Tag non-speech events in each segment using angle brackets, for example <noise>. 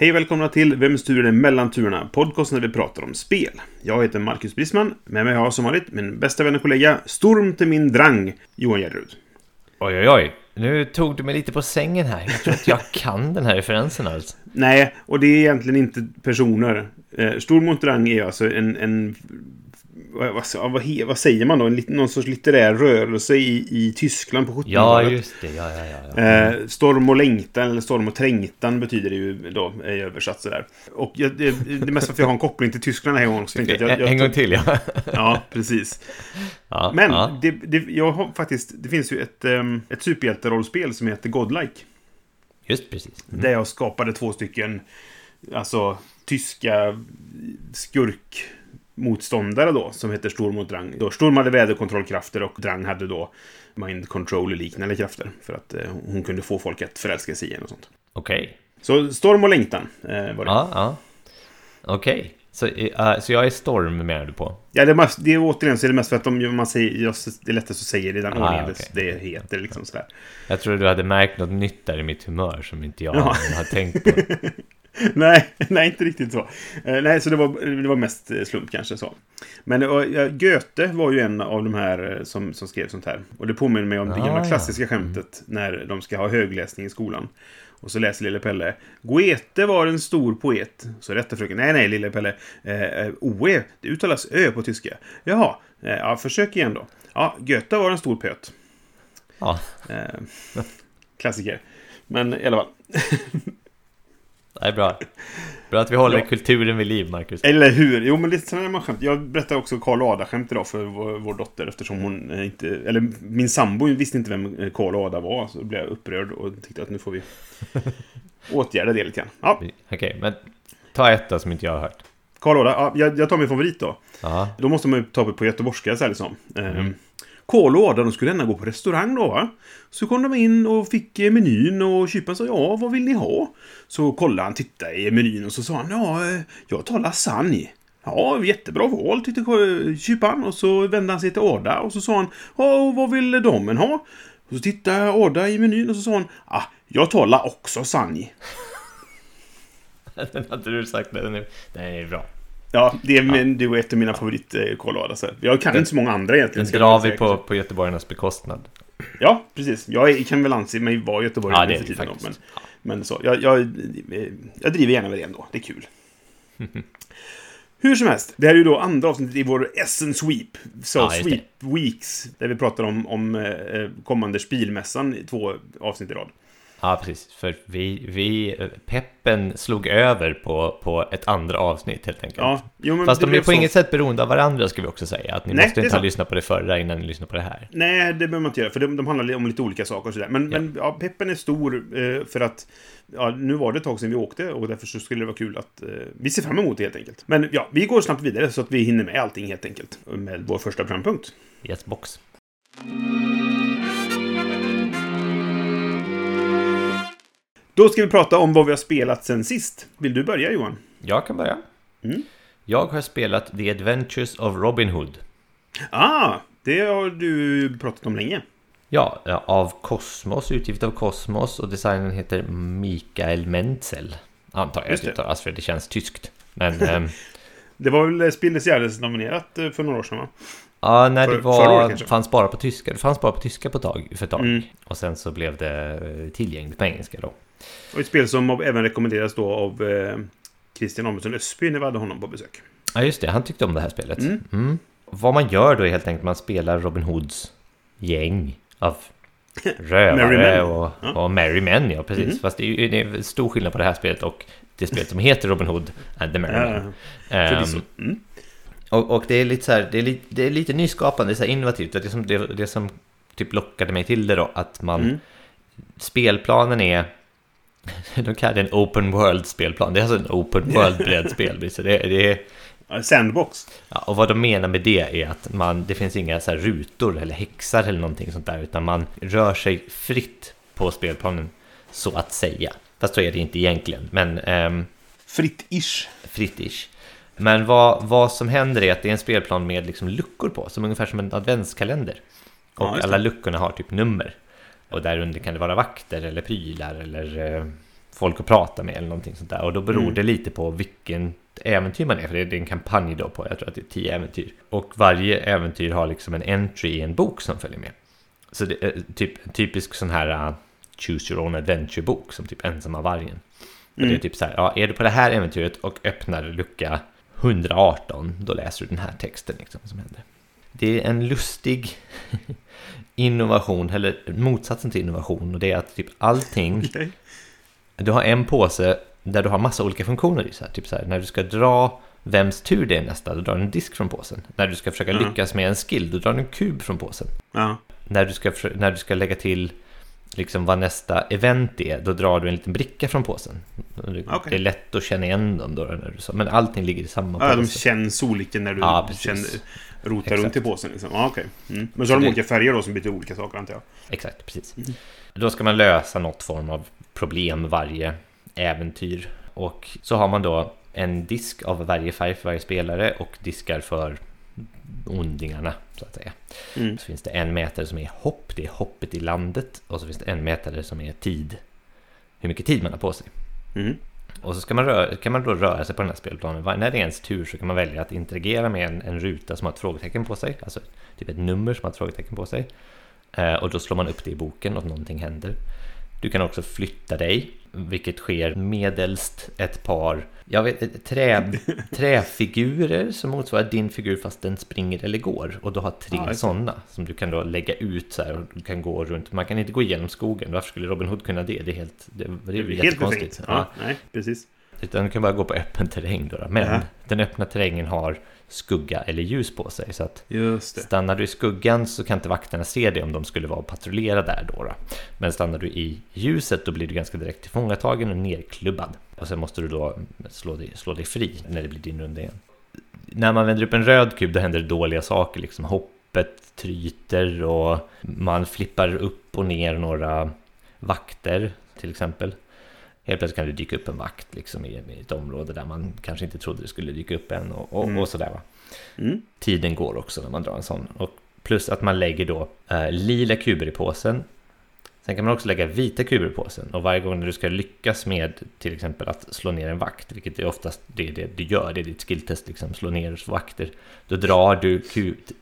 Hej och välkomna till Vems tur är det mellan turerna? Podcasten där vi pratar om spel. Jag heter Marcus Brisman. Med mig har jag som vanligt min bästa vän och kollega Storm till min drang, Johan Gärderud. Oj, oj, oj. Nu tog du mig lite på sängen här. Jag tror inte jag <laughs> kan den här referensen alls. Nej, och det är egentligen inte personer. Eh, Storm mot drang är alltså en... en vad, vad, vad, säger man då? En, någon sorts litterär rörelse i, i Tyskland på 1700-talet. Ja, just det. Ja, ja, ja. ja. Eh, storm och längtan, eller storm och trängtan betyder det ju då, i översatt sådär. Och jag, det, det är mest för att jag har en koppling till Tyskland här en gång. Så jag, en, jag, en jag, gång till, ja. Ja, precis. ja Men ja. det, det, jag har faktiskt, det finns ju ett, um, ett superhjälterollspel som heter Godlike. Just precis. Mm. Där jag skapade två stycken, alltså tyska skurkmotståndare då, som heter Storm mot Drang. Då Storm hade väderkontrollkrafter och Drang hade då mind control-liknande krafter. För att eh, hon kunde få folk att förälska sig i henne och sånt. Okej. Så Storm och längtan eh, var det. Ja, Ja, ja. Okej. Så, eh, så jag är Storm menar du på? det, är mest, det är återigen så är det mest för att de, man säger, just, det är lättast att säga det i den Ah, ordningen det, det heter. Liksom sådär. Jag tror du hade märkt något nytt där i mitt humör som inte jag Ja. har tänkt på. <laughs> <laughs> nej, nej, inte riktigt så. Eh, nej, så det var, det var mest eh, slump kanske så. Men uh, Goethe var ju en av de här eh, som, som skrev sånt här. Och det påminner mig om det Ah, gamla ja. klassiska skämtet när de ska ha högläsning i skolan. Och så läser lille Pelle. Goethe var en stor poet. Så rättar fröken. Nej, nej, lille Pelle. Eh, eh, Oe, det uttalas ö på tyska. Jaha, eh, ja, försök igen då. Ja, Goethe var en stor pöt. Ja, Eh, klassiker. Men i alla fall. <laughs> det är bra. Bra att vi håller Bra. kulturen vid liv, Marcus. Eller hur? Jo, men lite sådana man skämt. Jag berättade också Karl Ada-skämt idag för vår, vår dotter eftersom hon inte... Eller min sambo visste inte vem Karl Ada var. Så blev jag upprörd och tyckte att nu får vi åtgärda det lite grann. Ja, Okej, men ta ett då som inte jag har hört. Karl Ada. Ja, jag, jag tar min favorit då. Ja, Då måste man ju ta på göteborgska så här liksom. Eh, Karl och Ada, de skulle gärna gå på restaurang då va? Så kom de in och fick eh, menyn och kyparen sa ja, vad vill ni ha? Så kollade han, tittade i menyn och så sa han ja, eh, jag tar lasagne. Ja, jättebra val tyckte kyparen och så vände han sig till Ada och så sa han ja, och vad vill damen ha? Och så tittade Ada i menyn och så sa hon ah, jag tar la också sanje. <laughs> den hade du sagt. Den är, den är bra. Ja, det är, men, det är ett av mina favorit eh, Karl Ada. Så jag kan inte så många andra egentligen. Den ska drar vi på, på göteborgarnas bekostnad. Ja, precis. Jag kan väl anse mig vara göteborgare Ja, det är för det tiden. Men, faktiskt. Ja. men så, jag, jag, eh, jag driver gärna med det ändå. Det är kul. <laughs> Hur som helst, det här är ju då andra avsnittet i vår Essen Sweep. Så Ja, Sweep Weeks, där vi pratar om, om eh, kommande Spilmässan i två avsnitt i rad. Ja, precis. För vi, vi, peppen slog över på, på ett andra avsnitt helt enkelt. Ja, jo, men Fast de är på så. inget sätt beroende av varandra ska vi också säga. Att ni Nej, måste inte ha lyssnat på det förra innan ni lyssnar på det här. Nej, det behöver man inte göra, för de, de handlar om lite olika saker och sådär. Men, Ja. men ja, peppen är stor eh, för att ja, nu var det ett tag sedan vi åkte och därför så skulle det vara kul att eh, vi ser fram emot det helt enkelt. Men ja, vi går snabbt vidare så att vi hinner med allting helt enkelt med vår första programpunkt. Yes, box. Då ska vi prata om vad vi har spelat sen sist. Vill du börja Johan? Jag kan börja. Mm. Jag har spelat The Adventures of Robin Hood. Ah, det har du pratat om länge. Ja, ja, av Cosmos, utgivet av Cosmos och designen heter Mikael Menzel. Antar jag det. uttalas för det känns tyskt. Men <laughs> ehm, Det var väl Spilles Gärdes nominerat eh, för några år sedan va? ja, när För- det var, kanske? fanns bara på tyska. Det fanns bara på tyska på tag, för ett tag. Mm. Och sen så blev det eh, tillgängligt på engelska då. Och ett spel som även rekommenderas då av eh, Christian Amundsen Ösby när vi hade honom på besök. Ja, just det. Han tyckte om det här spelet. Mm. Mm. Vad man gör då är helt enkelt att man spelar Robin Hoods gäng av <laughs> rövare och, Ja. och Merry Men, ja precis. Mhm. Fast det är det är stor skillnad på det här spelet och det spelet som heter Robin Hood and the Merry Men. Mm. och, och det är lite så här, det är lite, det är lite nyskapande, så innovativt. Det, är som, det, det som typ lockade mig till det då, att man... Mm. Spelplanen är <laughs> De kallar det en open world-spelplan. Det är alltså en open <laughs> world-brädspel. Det, det är... Sandbox. Ja, och vad de menar med det är att man, det finns inga så rutor eller häxar eller någonting sånt där, utan man rör sig fritt på spelplanen, så att säga. Fast så är det inte egentligen, men ehm, Fritt-ish. fritt-ish. Men vad, vad som händer är att det är en spelplan med liksom luckor på, som ungefär som en adventskalender. Och Ja, alla luckorna har typ nummer. Och där under kan det vara vakter eller prylar eller eh, folk att prata med eller någonting sånt där. Och då beror Mm. det lite på vilken äventyr man är, för det är en kampanj då på, jag tror att det är tio äventyr. Och varje äventyr har liksom en entry i en bok som följer med. Så det är typ en typisk sån här uh, Choose Your Own Adventure-bok, som typ Ensamma vargen. Och det är typ så här, ja, är du på det här äventyret och öppnar lucka 118, då läser du den här texten liksom som händer. Det är en lustig <laughs> innovation, eller motsatsen till innovation, och det är att typ allting <laughs> Okej. du har en påse där du har massa olika funktioner i. Så här, typ så här, när du ska dra vems tur det är nästa, då drar du en disk från påsen. När du ska försöka Ja. lyckas med en skill, då drar du en kub från påsen. Ja. När du ska, när du ska lägga till liksom vad nästa event är, då drar du en liten bricka från påsen. Okej. det är lätt att känna igen dem då, när du men allting ligger i samma ja, de påse. känns olika när du Ja, känner, rotar Exakt. runt i påsen. Liksom. Ja, okej. Mm. Men så Så har de det- olika färger då som betyder olika saker, antar jag. Exakt, precis. Då ska man lösa något form av problem varje äventyr. Och så har man då en disk av varje färg för varje spelare och diskar för ondingarna, så att säga. Mm. Så finns det en mätare som är hopp, det är hoppet i landet. Och så finns det en mätare som är tid, hur mycket tid man har på sig. Mm. Och så ska man röra, kan man då röra sig på den här spelplanen. När det är ens tur så kan man välja att interagera med en, en ruta som har ett frågetecken på sig. Alltså typ ett nummer som har ett frågetecken på sig. Eh, och då slår man upp det i boken och någonting händer. Du kan också flytta dig, vilket sker medelst ett par jag vet, trä, träfigurer som motsvarar din figur fast den springer eller går. Och du har tre Ja, det. sådana som du kan då lägga ut så här och du kan gå runt. Man kan inte gå igenom skogen. Varför skulle Robin Hood kunna det? Det är helt, det, det är ju Helt jättekonstigt. perfekt. Ja, nej, precis. Utan du kan bara gå på öppen terräng då. då. Men Ja. den öppna terrängen har skugga eller ljus på sig. Så att stannar du i skuggan så kan inte vakterna se dig om de skulle vara och patrullera där då, då. Men stannar du i ljuset då blir du ganska direkt tillfångatagen och nerklubbad. Och sen måste du då slå dig, slå dig fri när det blir din runda igen. När man vänder upp en röd kub då händer det dåliga saker. Liksom hoppet tryter och man flippar upp och ner några vakter till exempel. Helt plötsligt kan det dyka upp en vakt liksom, i, i ett område där man kanske inte trodde det skulle dyka upp en och, och, Mm. och sådär va. Mm. Tiden går också när man drar en sån. Och plus att man lägger då eh, lila kuber i påsen. Sen kan man också lägga vita kuber i påsen. Och varje gång när du ska lyckas med till exempel att slå ner en vakt, vilket är oftast det, det du gör, det är ditt skilltest, liksom, slå ner vakter. Då drar du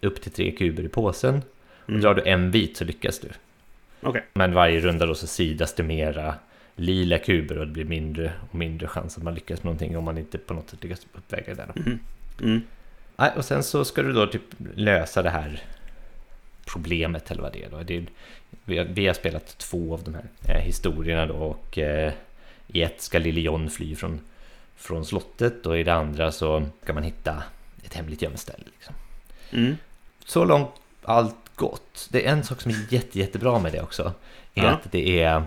upp till tre kuber i påsen. Och Mm. drar du en bit så lyckas du. Okej. Men varje runda då så sidas det mera lila kuber och det blir mindre och mindre chans att man lyckas med någonting om man inte på något sätt lyckas uppväga det där. Mm. Mm. Och sen så ska du då typ lösa det här problemet eller vad det är. Då. Det är vi, har, vi har spelat två av de här eh, historierna då och eh, i ett ska Lille John fly från, från slottet och i det andra så ska man hitta ett hemligt gömställe. Liksom. Mm. Så långt allt gott. Det är en sak som är jätte, jättebra med det också. Är Ja. att det är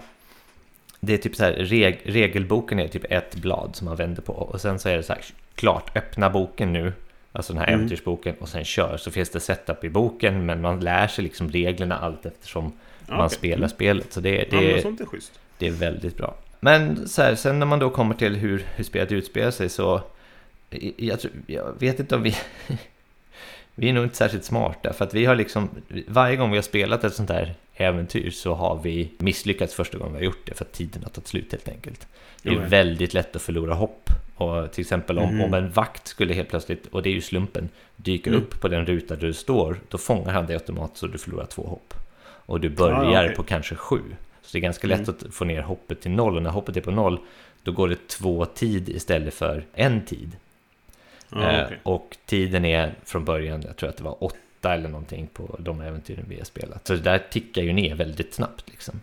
det är typ så här, reg, regelboken är typ ett blad som man vänder på och sen så är det så här, klart, öppna boken nu, alltså den här Mm. äventyrsboken och sen kör. Så finns det setup i boken, men man lär sig liksom reglerna allt eftersom Ja, man spelar Mm. spelet. Så det, Ja, det, men sånt är schysst. det är väldigt bra. Men så här, sen när man då kommer till hur, hur spelet utspelar sig så jag, tror, jag vet inte om vi <laughs> vi är nog inte särskilt smarta för att vi har liksom varje gång vi har spelat ett sånt här äventyr så har vi misslyckats första gången vi har gjort det för att tiden har tagit slut helt enkelt. Det är Jo, ja. väldigt lätt att förlora hopp och till exempel om, Mhm. om en vakt skulle helt plötsligt, och det är ju slumpen, dyka Mm. upp på den ruta där du står, då fångar han dig automatiskt så du förlorar två hopp. Och du börjar Ah, okej. på kanske sju. Så det är ganska lätt Mm. att få ner hoppet till noll och när hoppet är på noll då går det två tid istället för en tid. Ja, Eh, okej. och tiden är från början, jag tror att det var åtta eller någonting på de äventyren vi har spelat. Så det där tickar ju ner väldigt snabbt liksom.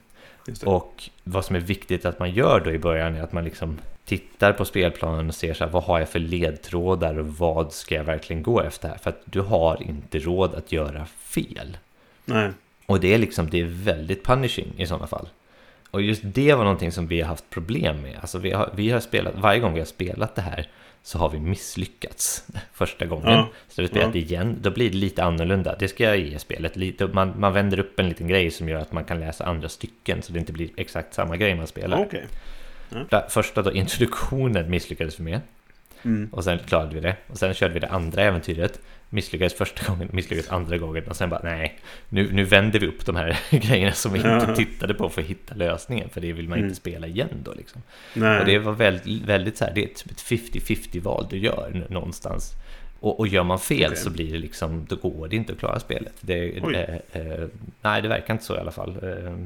Och vad som är viktigt att man gör då i början är att man liksom tittar på spelplanen och ser så här, vad har jag för ledtrådar och vad ska jag verkligen gå efter här? För att du har inte råd att göra fel. Nej. Och det är liksom, det är väldigt punishing i sådana fall. Och just det var någonting som vi har haft problem med. Alltså vi har, vi har spelat, varje gång vi har spelat det här så har vi misslyckats första gången. Ja. Så vi spelat Ja. igen, då blir det lite annorlunda. Det ska jag ge spelet. Man, man vänder upp en liten grej som gör att man kan läsa andra stycken så det inte blir exakt samma grej man spelar. Okej. Där- Första då, introduktionen misslyckades vi med. Mm. Och sen klarade vi det. Och sen körde vi det andra äventyret. Misslyckades första gången, misslyckades andra gången. Och sen bara nej, nu, nu vänder vi upp de här <laughs> grejerna som vi inte tittade på för att hitta lösningen. För det vill man Mm. inte spela igen då liksom. Nej. Och det var väldigt, väldigt så här, det är typ ett 50-50 val du gör någonstans. Och, och gör man fel Okej. så blir det liksom, då går det inte att klara spelet. Det, eh, eh, nej, det verkar inte så i alla fall. Eh,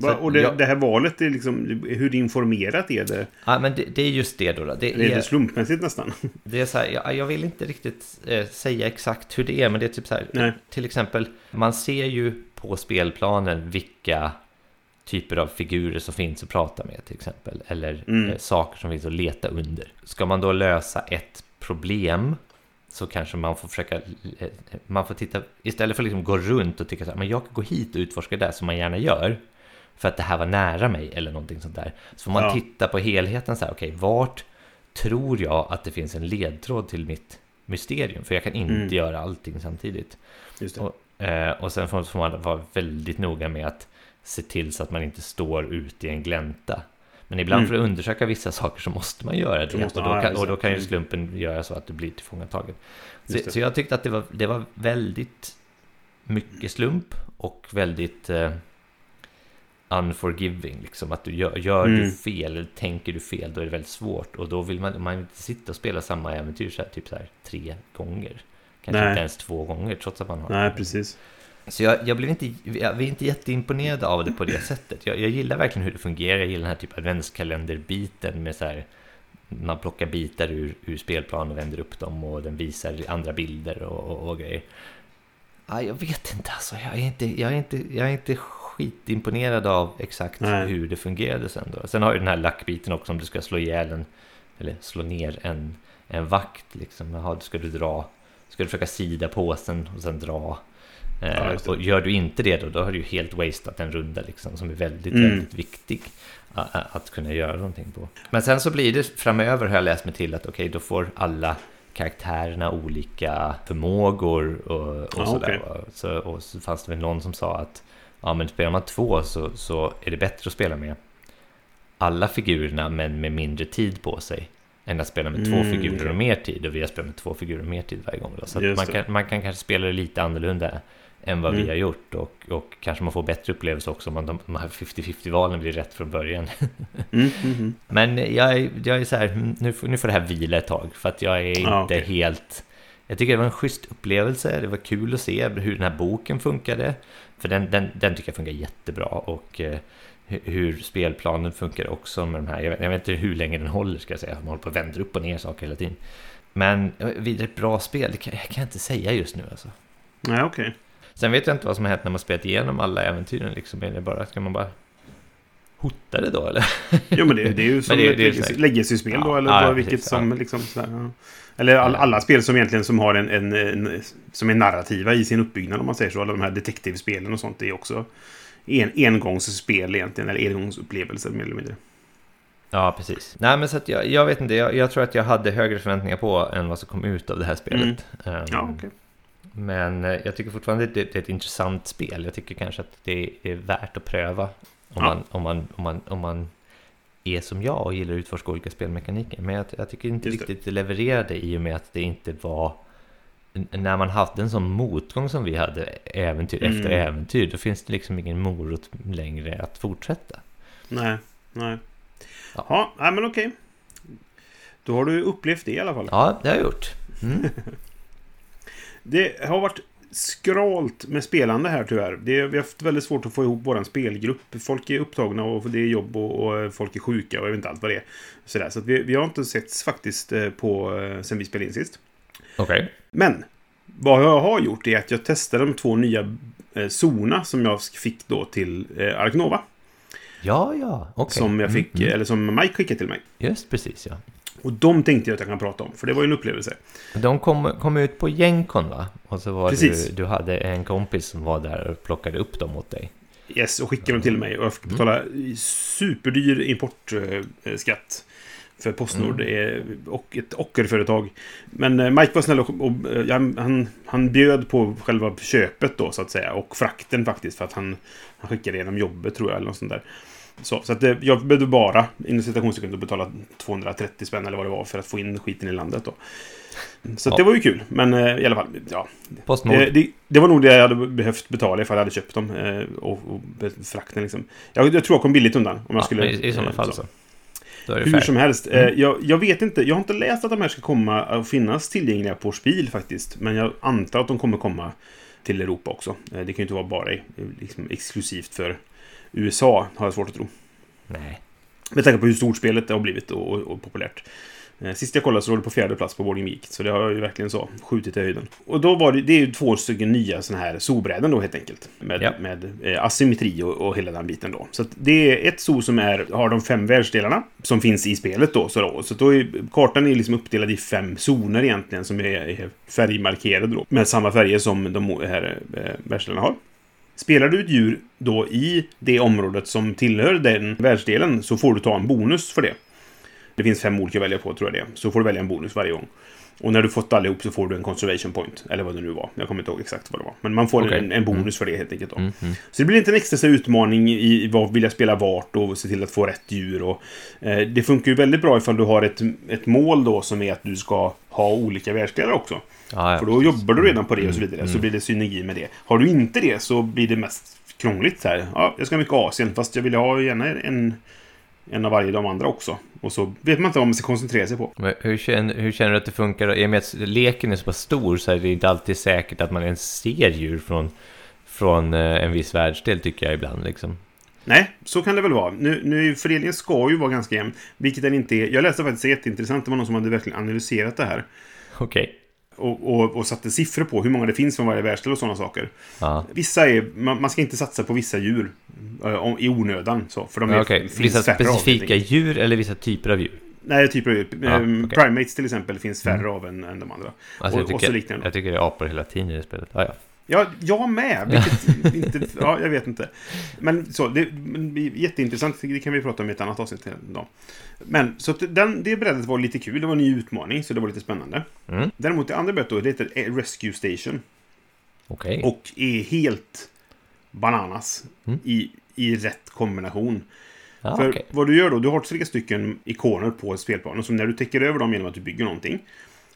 så och det, jag- det här valet, är liksom, hur informerat är det? ja, men det, det är just det då. då. Det är är, det slumpmässigt nästan? <laughs> Det är så här, jag, jag vill inte riktigt eh, säga exakt hur det är, men det är typ så här, Nej. till exempel, man ser ju på spelplanen vilka typer av figurer som finns att prata med till exempel, eller Mm. eh, saker som finns att leta under. Ska man då lösa ett problem så kanske man får försöka, eh, man får titta, istället för att liksom gå runt och tycka så här, men jag kan gå hit och utforska det som man gärna gör, för att det här var nära mig eller någonting sånt där. Så får man Ja. titta på helheten så här, okej, vart tror jag att det finns en ledtråd till mitt mysterium? För jag kan inte Mm. göra allting samtidigt. Och, eh, och sen får får man vara väldigt noga med att se till så att man inte står ute i en glänta. Men ibland Mm. för att undersöka vissa saker så måste man göra det. måste- och, då kan, och då kan ju Mm. slumpen göra så att du blir tillfångatagen. Så, så jag tyckte att det var, det var väldigt mycket slump och väldigt eh, unforgiving. Liksom att du gör, gör du Mm. fel eller tänker du fel då är det väldigt svårt. Och då vill man, man vill inte sitta och spela samma äventyr så här, typ så här tre gånger. Kanske Nej. inte ens två gånger trots att man har Nej, precis. så jag, jag blev inte, jag var inte jätteimponerad av det på det sättet. Jag, jag gillar verkligen hur det fungerar. Jag gillar den här av adventskalender-biten med så här man plockar bitar ur, ur spelplanen och vänder upp dem och den visar andra bilder och, och, och grejer. Ja, jag vet inte alltså. Jag är inte, jag är inte, jag är inte skitimponerad av exakt Nej. hur det fungerade sen då. Sen har ju den här lackbiten också om du ska slå ihjäl en, eller slå ner en, en vakt liksom. Jaha, ska du dra, ska du försöka sida påsen och sen dra. Eh, Ja, det. och gör du inte det då, då har du ju helt wasted en runda liksom som är väldigt, Mm. väldigt viktig a- a- att kunna göra någonting på. Men sen så blir det framöver har jag läst mig till att okej, då får alla karaktärerna olika förmågor och, och Ja, sådär. va. Så, och så fanns det väl någon som sa att ja, men spelar man två så, så är det bättre att spela med alla figurerna men med mindre tid på sig än att spela med två Mm, figurer okej. och mer tid och vi har spelat med två figurer och mer tid varje gång. Då. Så man kan, man kan kanske spela det lite annorlunda än vad vi Mm. har gjort och, och kanske man får bättre upplevelse också om man, de, de här 50-50 valen blir rätt från början. <laughs> Mm, mm. Men jag, är- jag är så här, nu får, nu får det här vila ett tag för att jag är inte Ja, okej. helt... Jag tycker det var en schysst upplevelse, det var kul att se hur den här boken funkade. För den, den, den tycker jag funkar jättebra och eh, hu- hur spelplanen funkar också med de här. Jag vet, jag vet inte hur länge den håller ska jag säga, man håller på att vända upp och ner saker hela tiden. Men eh, vidare ett bra spel, det kan, jag kan inte säga just nu alltså. Nej, okej. Sen vet jag inte vad som har hänt när man spelat igenom alla äventyren liksom. Är det bara, ska man bara hota det då eller? Jo, men det, det är ju <laughs> som det ett det legacy-spel då, Ja, eller ja, bara precis, vilket ja. som liksom sådär, ja. Eller all, alla spel som egentligen som har en, en, en... Som är narrativa i sin uppbyggnad, om man säger så. Alla de här detektivspelen och sånt är också en, engångsspel egentligen, eller engångsupplevelser mer eller mindre. Ja, precis. Nej, men så att jag, jag vet inte, jag, jag tror att jag hade högre förväntningar på än vad som kom ut av det här spelet. Ehm, Mm. Ja, okej. Men eh, jag tycker fortfarande att det, det är ett intressant spel. Jag tycker kanske att det är värt att pröva om, Ja. man, om, man, om, man, om man är som jag och gillar att utforska olika spelmekaniker. Men jag, jag tycker inte Just riktigt det levererade i och med att det inte var... När man haft en sån motgång som vi hade äventyr Mm. efter äventyr, då finns det liksom ingen morot längre att fortsätta. Nej, nej. Ja. Ja, nej, men okej. Då har du upplevt det i alla fall. Ja, det har jag gjort. Mm. <laughs> Det har varit skralt med spelande här tyvärr. Det, vi har haft väldigt svårt att få ihop vår spelgrupp. Folk är upptagna och det är jobb och, och folk är sjuka och jag vet inte allt vad det är. Sådär, så vi, vi har inte setts faktiskt eh, på, eh, sen vi spelade in sist. Okej. Men vad jag har gjort är att jag testade de två nya eh, Zona som jag fick då till eh, Arknova. Ja, ja, okej. Som jag fick, Mm, mm. eller som Mike skickade till mig. Just precis, ja. Och de tänkte jag att jag kan prata om, för det var ju en upplevelse. De kom, kom ut på Genkon va? Och så var Precis. du, du hade en kompis som var där och plockade upp dem åt dig. Yes, och skickade dem till mig. Och jag fick betala superdyr importskatt. För Postnord är och ett ockerföretag. Men eh, Mike var snäll och, och eh, ja, han, han bjöd på själva köpet då så att säga. Och frakten faktiskt för att han, han skickade genom jobbet tror jag eller något sånt där. Så, så att det, jag behövde bara inom citationssekunder betala 230 spänn eller vad det var för att få in skiten i landet då. Så Ja. det var ju kul. Men eh, i alla fall, ja. Postnord. Det, det, det var nog det jag hade behövt betala ifall jag hade köpt dem. Eh, och, och frakten liksom. Jag, jag tror jag kom billigt undan. Om jag Ja, skulle, i, I sådana eh, fall så. Det hur fair. som helst. Eh, jag, jag vet inte. Jag har inte läst att de här ska komma och finnas tillgängliga på Spiel faktiskt. Men jag antar att de kommer komma till Europa också. Eh, det kan ju inte vara bara liksom, exklusivt för USA, har jag svårt att tro. Nej. Med tanke på hur stort spelet har blivit och, och, och populärt. Eh, Sist jag kollade så låg det på fjärde plats på Boarding Geek. Så det har ju verkligen så skjutit i höjden. Och då var det, det är ju två stycken nya sådana här zoobräden då helt enkelt. Med, Ja. med eh, asymmetri och, och hela den biten då. Så det är ett zoo som är, har de fem världsdelarna. Som finns i spelet då. Så, då, så då är kartan är liksom uppdelad i fem zoner egentligen. Som är, är färgmarkerade då. Med samma färger som de här eh, världsdelarna har. Spelar du ett djur då i det området som tillhör den världsdelen så får du ta en bonus för det. Det finns fem olika att välja på, tror jag det är. Så får du välja en bonus varje gång. Och när du fått allihop så får du en conservation point. Eller vad det nu var. Jag kommer inte ihåg exakt vad det var. Men man får Okej. en, en bonus för det helt enkelt. Då. Mm, mm. Så det blir inte en extra så utmaning i vad vill jag spela vart och se till att få rätt djur. Och, eh, det funkar ju väldigt bra ifall du har ett, ett mål då som är att du ska ha olika världsdelar också. Ja, ja. För då jobbar du redan på det och så Mm, vidare. Så mm. blir det synergi med det. Har du inte det så blir det mest krångligt så här. Ja, jag ska ha mycket Asien fast jag vill ha gärna en, en av varje de andra också. Och så vet man inte vad man ska koncentrera sig på. Men hur, känner, hur känner du att det funkar? I och med att leken är så pass stor så är det inte alltid säkert att man ens ser djur från, från eh, en viss världsdel tycker jag ibland. Liksom. Nej, så kan det väl vara. Nu, nu fördelningen ska ju vara ganska jämn. Vilket den inte är. Jag läste faktiskt jätteintressant. Det var någon som hade verkligen analyserat det här. Okej. Och, och, och satte siffror på hur många det finns från varje världsdel och sådana saker. Ja. Vissa är... Man, man ska inte satsa på vissa djur. om- I onödan. Så, för de är, finns vissa av, specifika enkelt. djur eller vissa typer av djur? Nej, typer av djur. Ja, Ehm. Mm. Primates till exempel finns färre av än, än de andra. Alltså, och, jag, och så tycker, liknande. jag tycker det är apor hela tiden i det spelet. Ja, ja. Ja, jag med. Vilket <laughs> inte... Ja, jag vet inte. Men så, det men jätteintressant. Det kan vi prata om i ett annat avsnitt idag. Men, så den, det brädet var lite kul. Det var en ny utmaning, så det var lite spännande. Mm. Däremot det andra brädet då, det heter Rescue Station. Okej. Och är helt bananas Mm. i, i rätt kombination. Ja, För okej. vad du gör då, du har tre stycken ikoner på spelplanen. Så när du täcker över dem genom att du bygger någonting.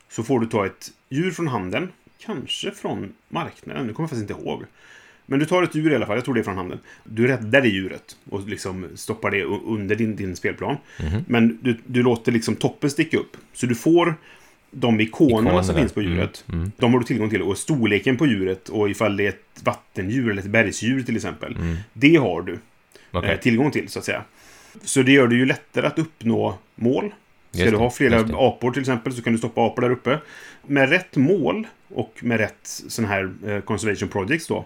Så får du ta ett djur från handen. Kanske från marknaden, nu kommer jag faktiskt inte ihåg. Men du tar ett djur i alla fall, jag tror det är från handen. Du räddar det djuret och liksom stoppar det under din, din spelplan. Mhm. Men du, du låter liksom toppen sticka upp. Så du får de ikonerna, som finns på djuret. Mm, mm. De har du tillgång till. Och storleken på djuret och ifall det är ett vattendjur eller ett bergsdjur till exempel. Mm. Det har du eh, tillgång till, så att säga. Så det gör det ju lättare att uppnå mål. Ska du ha flera apor till exempel så kan du stoppa apor där uppe. Med rätt mål och med rätt sån här eh, conservation projects då.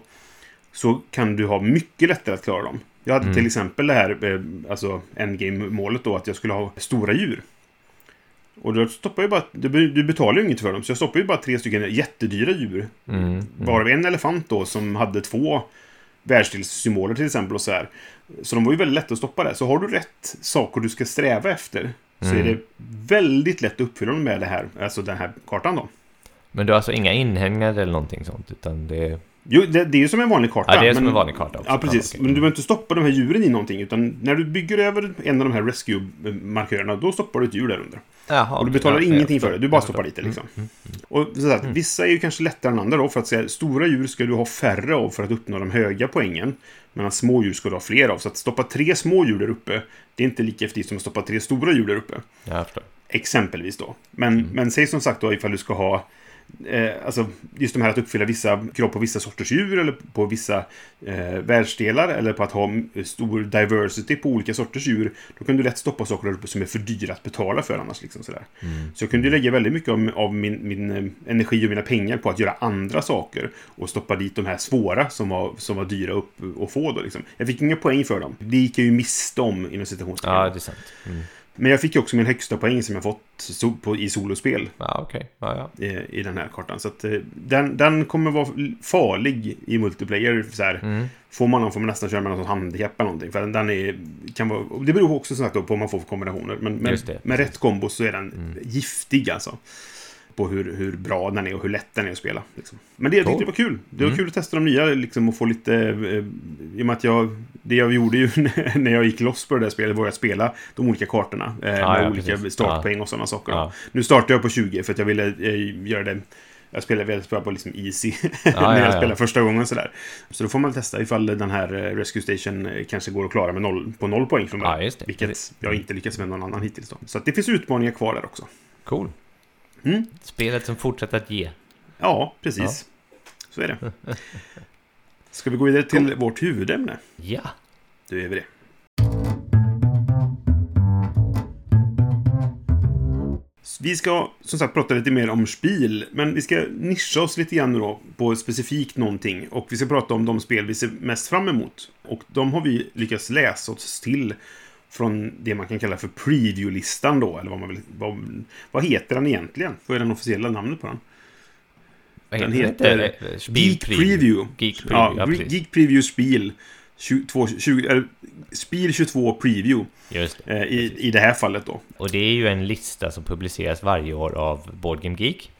Så kan du ha mycket lättare att klara dem. Jag hade Mm. till exempel det här, eh, alltså endgame-målet då, att jag skulle ha stora djur. Och då stoppar jag bara, du, be- du betalar ju inget för dem, så jag stoppar ju bara tre stycken jättedyra djur. Mm, mm. Varav en elefant då som hade två världsdelssymboler till exempel och så här. Så de var ju väldigt lätta att stoppa där. Så har du rätt saker du ska sträva efter så Mm. är det väldigt lätt att uppfylla dem med det här, alltså den här kartan då. Men du har alltså inga inhägnader eller någonting sånt? Utan det är... Jo, det, det är ju som en vanlig karta. Ja, det är som men- en vanlig karta också. Ja, precis. okej. Men du behöver inte stoppa de här djuren i någonting. Utan när du bygger över en av de här rescue-markörerna, då stoppar du ett djur där under. Jaha, Och du betalar Ja, ingenting för det. Du bara stoppar dit det liksom. Mm, Och så att, vissa är ju kanske lättare än andra då. För att säga, stora djur ska du ha färre av för att uppnå de höga poängen. Medan små djur ska du ha fler av. Så att stoppa tre små djur där uppe, det är inte lika effektivt som att stoppa tre stora djur där uppe. Förstår. Exempelvis då. Men, Mm. men säg som sagt då ifall du ska ha Eh, alltså just de här att uppfylla vissa krav på vissa sorters djur eller på vissa eh, världsdelar eller på att ha stor diversity på olika sorters djur. Då kan du lätt stoppa saker som är för dyra att betala för annars. Liksom, sådär. Mm. Så jag kunde lägga väldigt mycket av, av min, min eh, energi och mina pengar på att göra andra saker och stoppa dit de här svåra som var, som var dyra upp att få. Då, liksom. Jag fick inga poäng för dem. Det gick jag ju miste om inom citationstecken. Ja, det är sant. Mm. Men jag fick ju också min högsta poäng som jag fått på, i solospel Ja, okej. Ja, ja. i, i den här kartan. Så att, eh, den, den kommer vara farlig i multiplayer. Så här. Mm. Får man den får man nästan köra med någon sorts handikapp eller någonting. För den, den är, kan vara, det beror också som sagt på vad man får för kombinationer. Men, med precis. rätt kombo så är den giftig alltså. På hur, hur bra den är och hur lätt den är att spela. Liksom. Men det jag tyckte det var kul. Det var Mm. kul att testa de nya liksom, och få lite... Eh, I och med att jag... Det jag gjorde ju <laughs> när jag gick loss på det där spelet var att spela de olika kartorna. Eh, med ja, olika precis. startpoäng och sådana saker. Ja. Nu startade jag på 20 för att jag ville eh, göra det... Jag spelade väl spela på liksom easy <laughs> när ja, jag ja. spelade första gången sådär. Så då får man testa ifall den här eh, Rescue Station eh, kanske går att klara med noll, på noll poäng från början. Vilket jag inte lyckats med någon annan hittills då. Så det finns utmaningar kvar där också. Cool. Mm. Spelet som fortsätter att ge. Ja, precis. Så är det. Ska vi gå vidare till vårt huvudämne? Ja. Då gör vi det. Vi ska som sagt prata lite mer om spel, men vi ska nischa oss lite grann då på specifikt någonting. Och vi ska prata om de spel vi ser mest fram emot. Och de har vi lyckats läsa oss till från det man kan kalla för preview-listan då, eller vad man vill... Vad, vad heter den egentligen? Vad är den officiella namnet på den? Vad Den heter heter Eh, Geek Preview. Geek Preview, ja, Ja. Geek Preview Spel 22, 20, eller, Spel 22 Preview Just det. eh, i, i det här fallet då. Och det är ju en lista som publiceras varje år av Board Game Geek.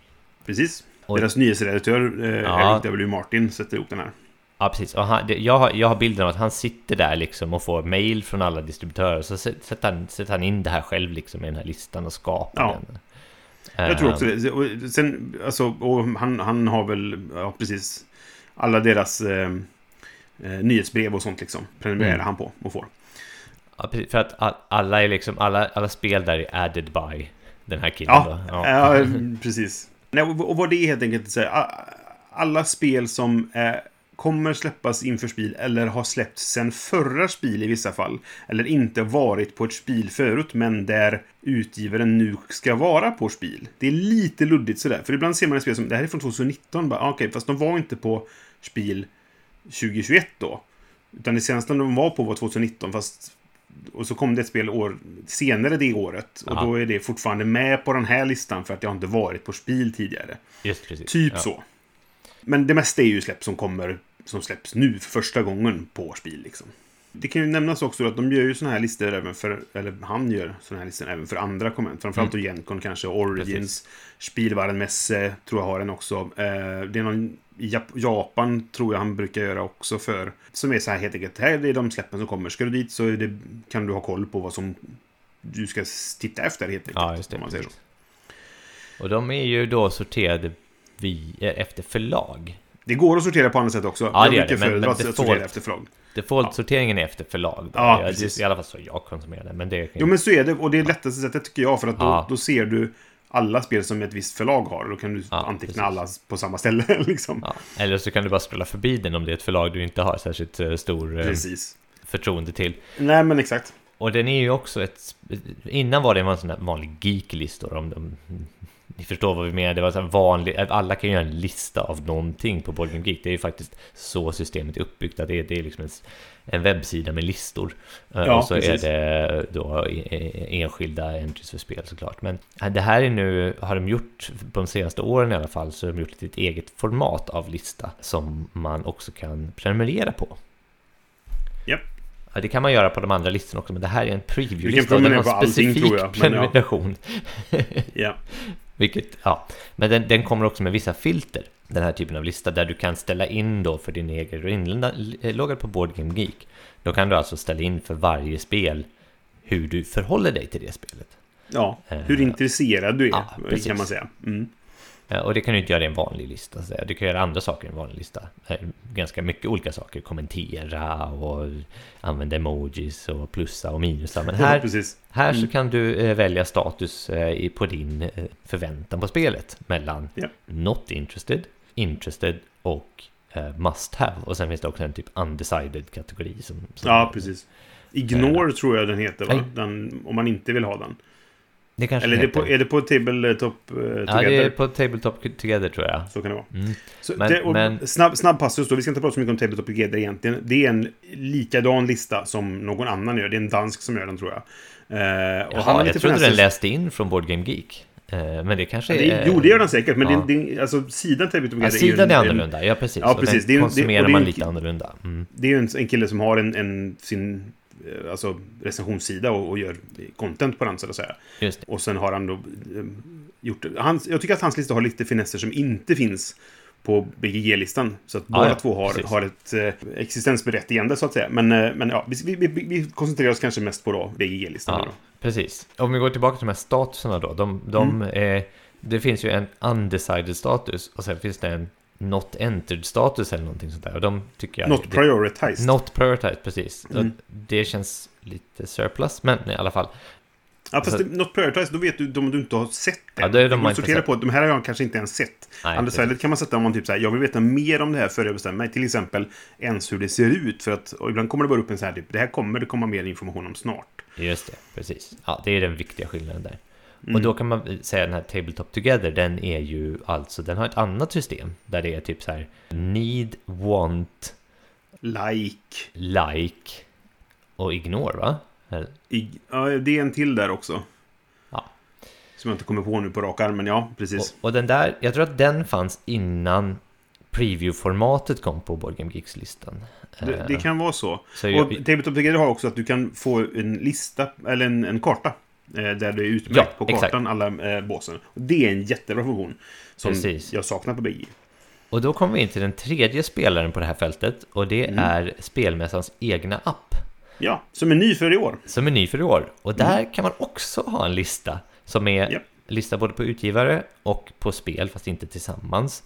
Precis. Och- Deras nyhetsredaktör eh, Ja. Eric W. Martin sätter ihop den här. Ja, precis. Och han, det, jag, har, jag har bilden av att han sitter där liksom och får mail från alla distributörer. Så sä- sätter han, sätter han in det här själv liksom i den här listan och skapar Ja. den. Jag tror Ehm, också det. Och Sen, alltså, han, han har väl, ja precis, alla deras eh, eh, nyhetsbrev och sånt liksom. Prenumererar Mm. han på och får. Ja, precis, för att all- alla är liksom, alla, alla spel där är added by den här killen Ja, då. ja. <laughs> precis. Nej, och, vad det är helt enkelt att säga. a- Alla spel som eh, kommer släppas inför spel eller har släppts sen förra spel i vissa fall. Eller inte varit på ett spel förut, men där utgivaren nu ska vara på spel. Det är lite luddigt sådär. För ibland ser man ett spel som, det här är från 2019, bara, ah, okej, fast de var inte på spel 2021 då. Utan det senaste de var på var 2019, fast och så kom det ett spel år senare det året. Och Ja. då är det fortfarande med på den här listan för att jag inte varit på spel tidigare. Just precis. Typ ja. så. Men det mesta är ju släpp som kommer som släpps nu för första gången på spel liksom. Det kan ju nämnas också att de gör ju såna här listor även för, eller han gör såna här listor även för andra konvent. Framförallt Mm. då Gencon kanske, Origins, Spielwarenmesse tror jag har en också. Eh, det är någon i Jap- Japan tror jag han brukar göra också för. Som är så här helt enkelt, här är de släppen som kommer. Ska du dit så det, kan du ha koll på vad som du ska titta efter helt enkelt. Ja, just det. Och de är ju då sorterade vi, eh, efter förlag. Det går att sortera på andra sätt också. Ja, det gör det, men- men default- sortera efter förlag. Default-sorteringen är efter förlag. Då. Ja, Ja, precis. det är I alla fall så jag konsumerar det. Men det Jo, men så är det. Och det är lättaste sättet tycker jag. För att då, Ja. då ser du alla spel som ett visst förlag har. Då kan du Ja, anteckna precis. alla på samma ställe. <laughs> liksom. Ja. Eller så kan du bara scrolla förbi den om det är ett förlag du inte har särskilt eh, stor eh, Precis. förtroende till. Nej, men exakt. Och den är ju också ett... Innan var det en sån där vanlig geek-listor om de... Ni förstår vad vi menar, det var så här vanlig... Alla kan göra en lista av någonting på Board Game Geek. Det är ju faktiskt så systemet är uppbyggt. Att det, är, det är liksom en, webbsida med listor. Eh, Ja, och så precis. är det då e- e- enskilda entries för spel såklart. Men eh, det här är nu, har de gjort, på de senaste åren i alla fall, så har de gjort ett eget format av lista som man också kan prenumerera på. Japp. Ja, det kan man göra på de andra listorna också, men det här är en Du preview-lista. kan och den prenumerera på allting, specifik tror jag, men ja. Ja. <laughs> Vilket, ja. Men den, den kommer också med vissa filter. Den här typen av lista där du kan ställa in då för din egen, du inloggad på Board Game Geek. Då kan du alltså ställa in för varje spel hur du förhåller dig till det spelet. ja. Hur Eh, intresserad du är, ja, kan man säga. Mm. Eh, Och det kan du inte göra i en vanlig lista. så. Du kan göra andra saker i en vanlig lista. Eh, Ganska mycket olika saker. Kommentera och använda emojis och plussa och minusa. Men Ja, här, precis. här så Mm. kan du eh, välja status på din förväntan på spelet. Mellan Ja. Not Interested, Interested och Must Have. Och sen finns det också en typ Undecided kategori. Som, som Ja, precis. Ignore tror jag den heter, va? Den, om man inte vill ha den. Det kanske Eller är det, på, är det på Tabletop uh, Ja, Together? det är på Tabletop Together tror jag. Så kan det vara. Mm. Men- det, men- Snabb, snabb passus då, vi ska inte prata så mycket om Tabletop Together egentligen. Det är en likadan lista som någon annan gör. Det är en dansk som gör den tror jag. Eh, Jaha, jag trodde den läste in från Board Game Geek. Eh, Men det kanske är... Jo, det gör den säkert, men Ja. det, det, alltså, sidan Tabletop Ja, Together sidan ju är en- annorlunda, ja precis. Ja, precis. Den Det är konsumerar det är man lite annorlunda. Mm. Det är ju en, en kille som har en, en sin alltså, recensionssida och, och gör content på den, så att säga. Och sen har han då eh, gjort... Hans, jag tycker att hans lista har lite finesser som inte finns på BGG-listan. Så att Ja, båda ja, två har, precis. har ett eh, existensberättigande, så att säga. Men, eh, men ja, vi, vi, vi, koncentrerar oss kanske mest på BGG-listan. Ja, precis. Om vi går tillbaka till de här statuserna då. De, de, Mm. eh, det finns ju en undecided status och sen finns det en not entered status eller någonting sånt där. Och de tycker jag... Not det- prioritized. Not prioritized, precis. Mm. Det känns lite surplus, men i alla fall. ja, fast alltså- not prioritized, då vet du de du inte har sett det. Ja, det är de man sortera på, de här har jag kanske inte ens sett. Nej, precis. kan man sätta om man typ säger jag vill veta mer om det här före jag bestämmer mig. Till exempel ens hur det ser ut. För att ibland kommer det bara upp en så här typ, det här kommer det komma mer information om snart. Just det, precis. Ja, det är den viktiga skillnaden där. Mm. Och då kan man säga den här Tabletop Together, den är ju alltså, den har ett annat system där det är typ så här need, want, Like. like och ignore, va? I, ja, det är en till där också. Ja. Som jag inte kommer på nu på rak arm, men ja, precis. Och, och den där, jag tror att den fanns innan preview-formatet kom på Board Game Geeks-listan. det, det kan vara så. så och jag, Tabletop Together har också att du kan få en lista, eller en, en karta. Eh, Där det är utmärkt Ja, på exakt. kartan, alla eh, båsen. Och det är en jättebra funktion. Som Precis. jag saknar på BG. och då kommer vi in till den tredje spelaren på det här fältet och det Mm. är spelmässans egna app. Ja, som är ny för i år. Som är ny för i år. Och där kan man också ha en lista som är Mm. Ja. lista både på utgivare och på spel, fast inte tillsammans.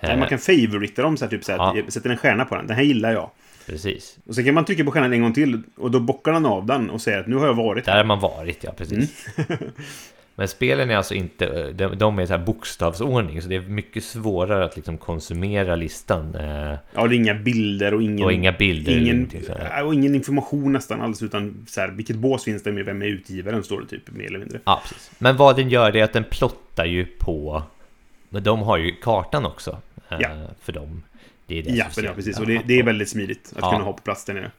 Nej, Eh, man kan favorita dem, så här, typ så här, Ja. sätter en stjärna på den. Den här gillar jag. Precis. Och sen kan man trycka på stjärnan en gång till och då bockar den av den och säger att nu har jag varit Där har man varit, ja precis. Mm. <laughs> Men spelen är alltså inte, de, de är så här bokstavsordning, så det är mycket svårare att liksom konsumera listan. Eh, Ja, det är inga bilder och ingen... och inga bilder. Ingen, äh, och ingen information nästan alls, utan så här, vilket bås finns det med, vem är utgivaren, står det typ, mer eller mindre. Ja, precis. Men vad den gör är att den plottar ju på... Men de har ju kartan också. eh, Ja. För dem. Det är det Ja, ja precis. Och det, det är väldigt smidigt att Ja. kunna ha på plats där nere.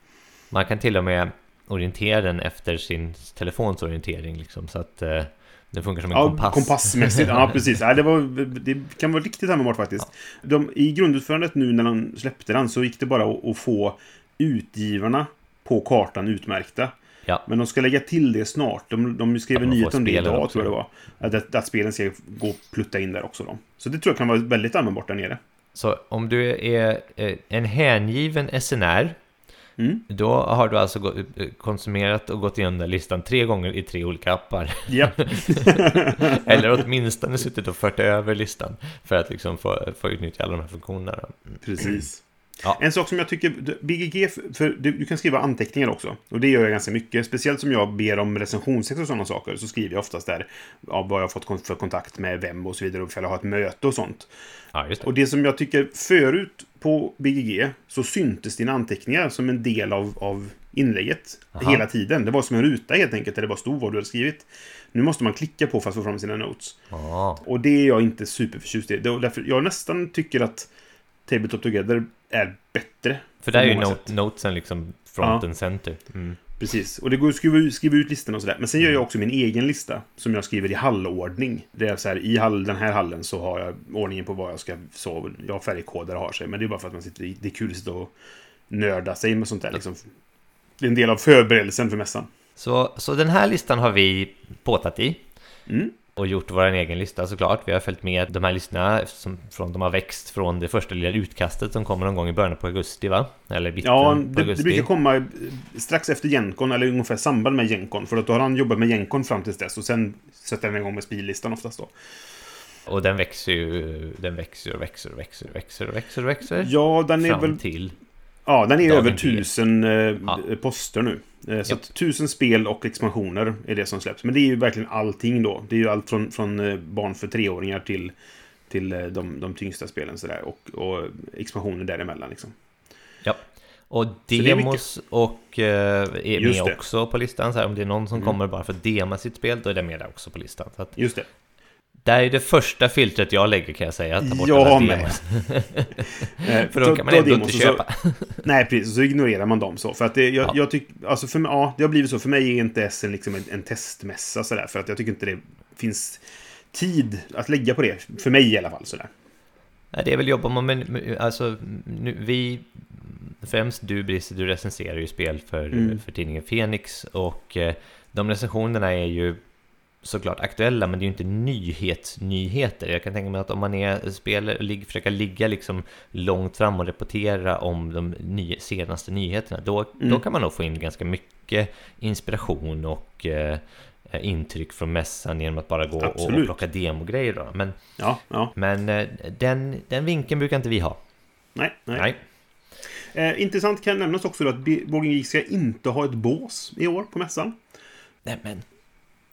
Man kan till och med orientera den efter sin telefons orientering liksom, så att eh, det funkar som en Ja, kompass. kompassmässigt. Ja, <laughs> precis. Ja, det, var, det kan vara riktigt användbart faktiskt. De, I grundutförandet nu när de släppte den så gick det bara att, att få utgivarna på kartan utmärkta. Ja, Men de ska lägga till det snart. De, de skrev Ja, en nyhet om det idag, också. tror jag det var. Att, att, att spelen ska gå och plutta in där också. Då. Så det tror jag kan vara väldigt användbart där nere. Så om du är eh, en hängiven SNR Mm. Då har du alltså eh, konsumerat och gått igenom den listan tre gånger i tre olika appar. Ja, <laughs> Eller åtminstone suttit och fört över listan för att liksom få, få utnyttja alla de här funktionerna. precis. Ja. En sak som jag tycker, BGG, för du, du kan skriva anteckningar också. Och det gör jag ganska mycket. Speciellt som jag ber om recensionstext och sådana saker. Så skriver jag oftast där ja, vad jag har fått för kontakt med vem och så vidare. Och ifall jag har ett möte och sånt. Ja, det. Och det som jag tycker förut på BGG så syntes dina anteckningar som en del av, av inlägget Aha. hela tiden. Det var som en ruta helt enkelt där det bara stod vad du hade skrivit. Nu måste man klicka på för att få fram sina notes. Ja, Och det är jag inte superförtjust i. Därför jag nästan tycker att Tabletop Together är bättre. för där är ju många not, sätt. notesen liksom front and center. Mm. Precis. Och det går att skriva, skriva ut listorna och sådär. Men sen gör jag också min egen lista. Som jag skriver i hallordning. Det är så här, i hall, den här hallen så har jag ordningen på vad jag ska sova. Jag har färgkoder har sig. Men det är bara för att man sitter i, det är kul att sitta och nörda sig med sånt där liksom. Det är en del av förberedelsen för mässan. Så, så den här listan har vi påtat i. Mm. Och gjort vår egen lista såklart. Vi har följt med de här listorna eftersom från, de har växt från det första lilla utkastet som kommer någon gång i början på augusti va? Eller mitten Ja, på det, det augusti. brukar komma eh, strax efter Gencon, eller ungefär samband med Gencon. För att då har han jobbat med Gencon fram tills dess. Och sen sätter han igång med spellistan oftast då. Och den växer ju, den växer och växer och växer och växer och växer och växer. Ja, den är fram väl... till. Ja, den är Dagen över tusen eh, Ja. poster nu. Eh, så att tusen spel och expansioner är det som släpps. Men det är ju verkligen allting då. Det är ju allt från, från eh, barn för treåringar till, till de, de tyngsta spelen sådär. Och, och expansioner däremellan liksom. Ja. Och det är demos och eh, är Just med det. också på listan. Så här, om det är någon som Mm. kommer bara för att dema sitt spel, då är det med där också på listan. Så att, Just det. Där är det första filtret jag lägger kan jag säga, att ta bort Jag alla med. <laughs> Eh, För då kan man ändå inte och så- köpa. <laughs> Nej, precis. Så ignorerar man dem så. För att det, jag, Ja. jag tycker, alltså för mig, ja, det har blivit så. För mig är inte Essen liksom en, en testmässa sådär. För att jag tycker inte det finns tid att lägga på det. För mig i alla fall sådär. Nej, det är väl jobbar man med, med- alltså nu, vi, främst du Brisse, du recenserar ju spel för, Mm. för tidningen Fenix och eh, de recensionerna är ju såklart aktuella men det är ju inte nyhetsnyheter. Jag kan tänka mig att om man är spelare och lig, försöker ligga liksom långt fram och rapportera om de ny, senaste nyheterna, då, då Mm. kan man nog få in ganska mycket inspiration och eh, intryck från mässan genom att bara gå och, och plocka demogrejer. Då. Men, Ja, ja. men eh, den, den vinkeln brukar inte vi ha. Nej, nej. Nej. Eh, intressant kan nämnas också då att B- Board Game Geek ska inte ha ett bås i år på mässan. Nej, men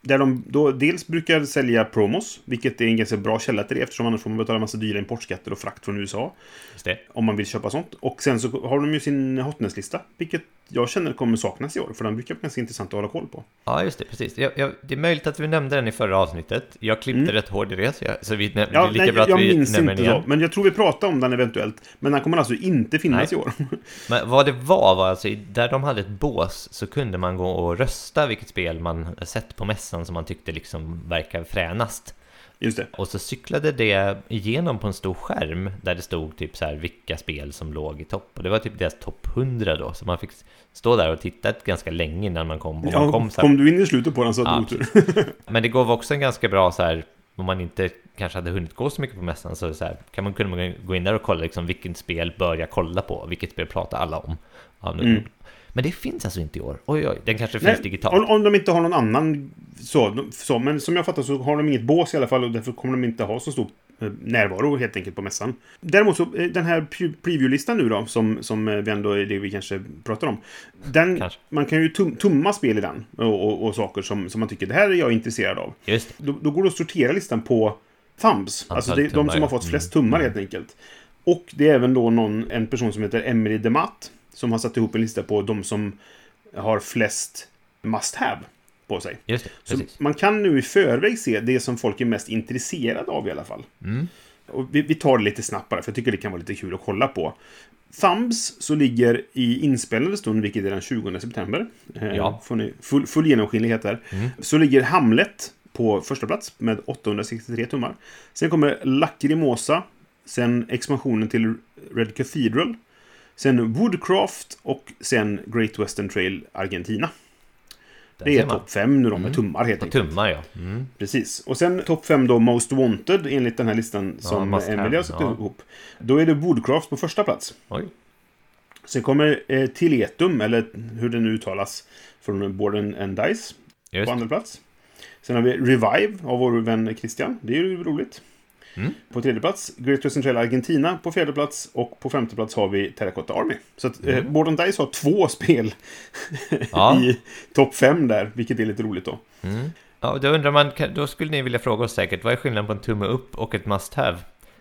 Där de då dels brukar sälja promos, vilket är en ganska bra källa till det eftersom annars får man betala en massa dyra importskatter och frakt från USA. just det. Om man vill köpa sånt. Och sen så har de ju sin hotness-lista, vilket jag känner kommer saknas i år, för den brukar vara ganska intressant att hålla koll på. Ja, just det, precis. Jag, jag, det är möjligt att vi nämnde den i förra avsnittet. Jag klippte Mm. rätt hårt i det, så, jag, så vi, det Ja, är lika nej, bra att jag vi minns nämner inte den igen. men jag tror vi pratade om den eventuellt. Men den kommer alltså inte finnas Nej. i år. <laughs> Men vad det var var alltså, där de hade ett bås så kunde man gå och rösta vilket spel man sett på mässan som man tyckte liksom verkar fränast. Just det. Och så cyklade det igenom på en stor skärm där det stod typ så här vilka spel som låg i topp. Och det var typ deras topp 100 då, så man fick stå där och titta ganska länge innan man kom. Och man Ja, kom så kom, här, du in i slutet på den så Ja, hade du otur. Men det gav också en ganska bra så här, om man inte kanske hade hunnit gå så mycket på mässan så, så här, kan man kunna gå in där och kolla liksom vilket spel bör jag kolla på, vilket spel pratar alla om. Ja, nu. Mm. Men det finns alltså inte i år. Oj, oj, den kanske Nej, finns digitalt. Om, om de inte har någon annan så, så, men som jag fattar så har de inget bås i alla fall och därför kommer de inte ha så stor eh, närvaro helt enkelt på mässan. Däremot så, eh, den här pre- preview-listan nu då, som, som eh, vi ändå är det vi kanske pratar om. Den, Kanske. man kan ju tum, tumma spel i den och, och, och saker som, som man tycker, det här är jag intresserad av. Just. Då, då går det att sortera listan på thumbs. Antal alltså det, de som har ja. fått flest Mm. tummar helt enkelt. Och det är även då någon, en person som heter Emery Demat som har satt ihop en lista på de som har flest must have på sig. Det, Så precis. man kan nu i förväg se det som folk är mest intresserade av i alla fall. Mm. Och vi, vi tar det lite snabbt bara, för jag tycker det kan vara lite kul att kolla på. Thumbs så ligger i inspelade stund, vilket är den 20 september. Eh, Ja. Får ni full, full genomskinlighet här. Mm. Så ligger Hamlet på första plats med 863 tummar. Sen kommer Lacrimosa. Sen expansionen till Red Cathedral. Sen Woodcraft och sen Great Western Trail Argentina. Det är topp 5 nu då med Mm. tummar helt enkelt. tummar, ja. Mm. Precis. Och sen topp 5 då Most Wanted enligt den här listan Ja, som have, har satt ja. ihop. Då är det Woodcraft på första plats. Oj. Sen kommer eh, Tiletum, eller hur det nu uttalas, från Board and Dice Just på andra plats. Sen har vi Revive av vår vän Christian. Det är ju roligt. Mm. På tredje plats, Great Western Trail Argentina på fjärde plats och på femte plats har vi Terracotta Army. Så att eh, Mm. Board and Dice har två spel Ja. <laughs> i topp fem där, vilket är lite roligt då. Mm. Ja, då undrar man, då skulle ni vilja fråga oss säkert, vad är skillnaden på en tumme upp och ett must have?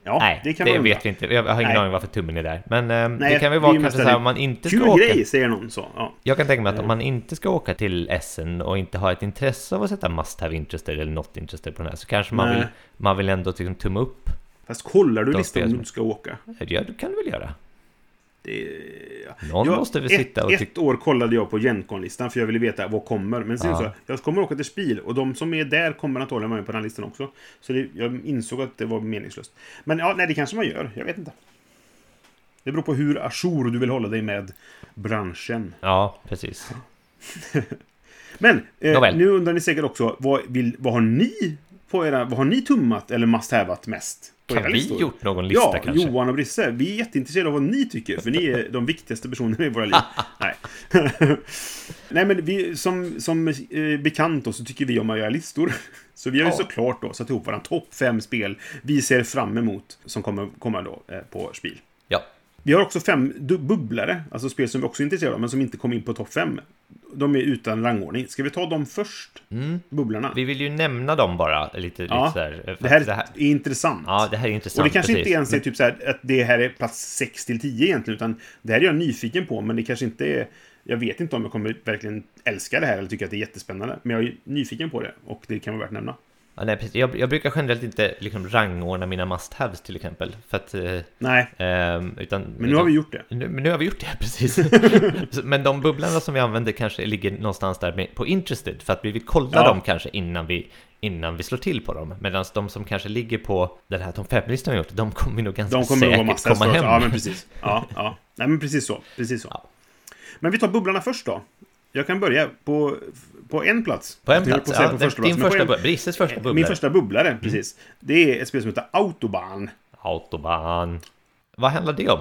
Ja, Nej, det det, vet vi inte. Jag har ingen Nej. aning varför tummen är där. Men eh, Nej, det kan väl vara kanske så här om man inte ska åka. grej, säger någon så. Ja. Jag kan tänka mig att om man inte ska åka till Essen och inte har ett intresse av att sätta must have interested eller not interested på den här så kanske man Nej. vill, man vill ändå liksom tumma upp. Fast kollar du listan om du ska åka? Ja, det kan du väl göra. Någon Jag- måste väl sitta och Ett år kollade jag på Gencon-listan för jag ville veta vad kommer. Men sen Ja. så, jag kommer åka till Spiel och de som är där kommer antagligen vara med på den listan också. Så det, jag insåg att det var meningslöst. Men ja, nej, det kanske man gör. Jag vet inte. Det beror på hur ajour du vill hålla dig med branschen. Ja, precis. <laughs> Men eh, nu undrar ni säkert också, vad, vill, vad har ni på era, vad har ni tummat eller must haveat mest? Kan vi listor? gjort någon lista ja, kanske? Johan och Brisse. Vi är jätteintresserade av vad ni tycker, för ni är de viktigaste personerna i våra liv. <laughs> Nej. <laughs> Nej, men vi, som, som eh, bekant då, så tycker vi om att göra listor. <laughs> Så vi har ju Ja. såklart då satt ihop våra topp fem spel vi ser fram emot som kommer komma då eh, på Spiel. Ja, Vi har också fem bubblare, alltså spel som vi också är intresserade av, men som inte kom in på topp fem. De är utan rangordning. Ska vi ta dem först? Mm. Vi vill ju nämna dem bara lite, ja, lite så här, det här, det här är intressant. Ja, det här är intressant. Och det kanske precis. inte ens är typ så här att det här är plats 6 till 10 egentligen, utan det här är jag nyfiken på, men det kanske inte är... Jag vet inte om jag kommer verkligen älska det här eller tycka att det är jättespännande, men jag är nyfiken på det och det kan vara värt att nämna. Ja, nej, precis. Jag, jag brukar generellt inte liksom rangordna mina must-haves till exempel. För att, eh, Nej, ehm, utan, men nu har vi gjort det. Nu, men nu har vi gjort det, <laughs> precis. <laughs> men de bubblorna som vi använder kanske ligger någonstans där på Interested, för att vi vill kolla Ja. dem kanske innan vi, innan vi slår till på dem. Medan de som kanske ligger på den här topp 5-listan vi gjort, de kommer nog ganska De kommer säkert komma hem. Ja, men precis. Ja, ja. Nej, men precis så. Precis så. Ja. Men vi tar bubblorna först då. Jag kan börja på, på en plats. På en plats, säga ja, på din första plats, men första på en- Brisses första bubblare. Min första bubblare, precis. Det är ett spel som heter Autobahn. Autobahn. Vad handlar det om?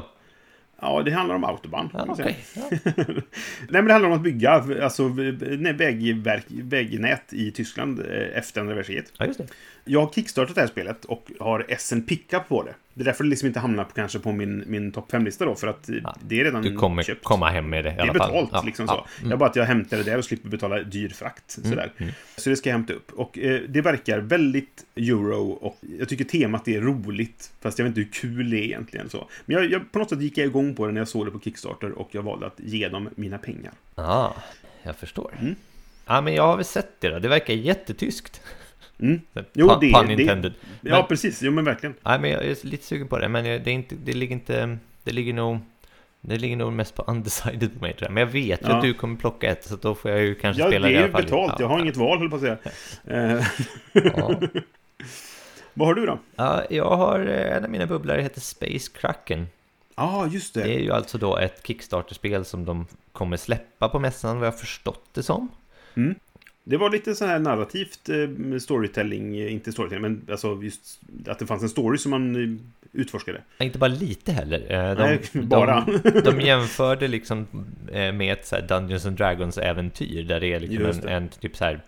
Ja, det handlar om Autobahn. Ja, okej. Ja. <laughs> Nej, men det handlar om att bygga alltså, vägverk, vägnät i Tyskland eh, efter andra världskriget. ja. Jag har kickstartat det här spelet och har SN Pickup på det. Det är därför det liksom inte hamnar på, kanske på min, min topp 5-lista då, för att eh, det är redan Du kommer köpt. komma hem med det i Det är alla fall. betalt, Ja, liksom ja. så. Mm. Jag bara att jag hämtar det där och slipper betala dyr frakt. Sådär. Så det ska jag hämta upp. Och eh, det verkar väldigt euro och jag tycker temat är roligt. Fast jag vet inte hur kul det är egentligen. Så. Men jag, jag, på något sätt gick jag igång på det när jag såg det på Kickstarter och jag valde att ge dem mina pengar. Ja, jag förstår. Mm. Ja, men jag har väl sett det då. Det verkar jättetyskt. Mm. Jo, det- pun det- intended. Ja, Men- precis. Jo, men verkligen. Nej, men jag är lite sugen på det, men det, är inte, det ligger inte... Det ligger nog... Det ligger nog mest på undecided på mig tror jag. Men jag vet ju Ja. att du kommer plocka ett, så då får jag ju kanske Ja, det spela är i ju alla fall. betalt. Ja, Jag har ja. inget val, höll på att säga. Eh, Ja. <laughs> vad har du då? Ja, jag har... eh, En av mina bubblare heter Space Kraken. Ja, ah, just det. Det är ju alltså då ett Kickstarter-spel som de kommer släppa på mässan, vad jag förstått det som. Det var lite så här narrativt eh, storytelling, eh, inte storytelling, men alltså just att det fanns en story som man eh, utforskade. Inte bara lite heller. De, Nej, <laughs> bara. De, de jämförde liksom med ett så Dungeons and Dragons-äventyr där det är liksom en, en typ så här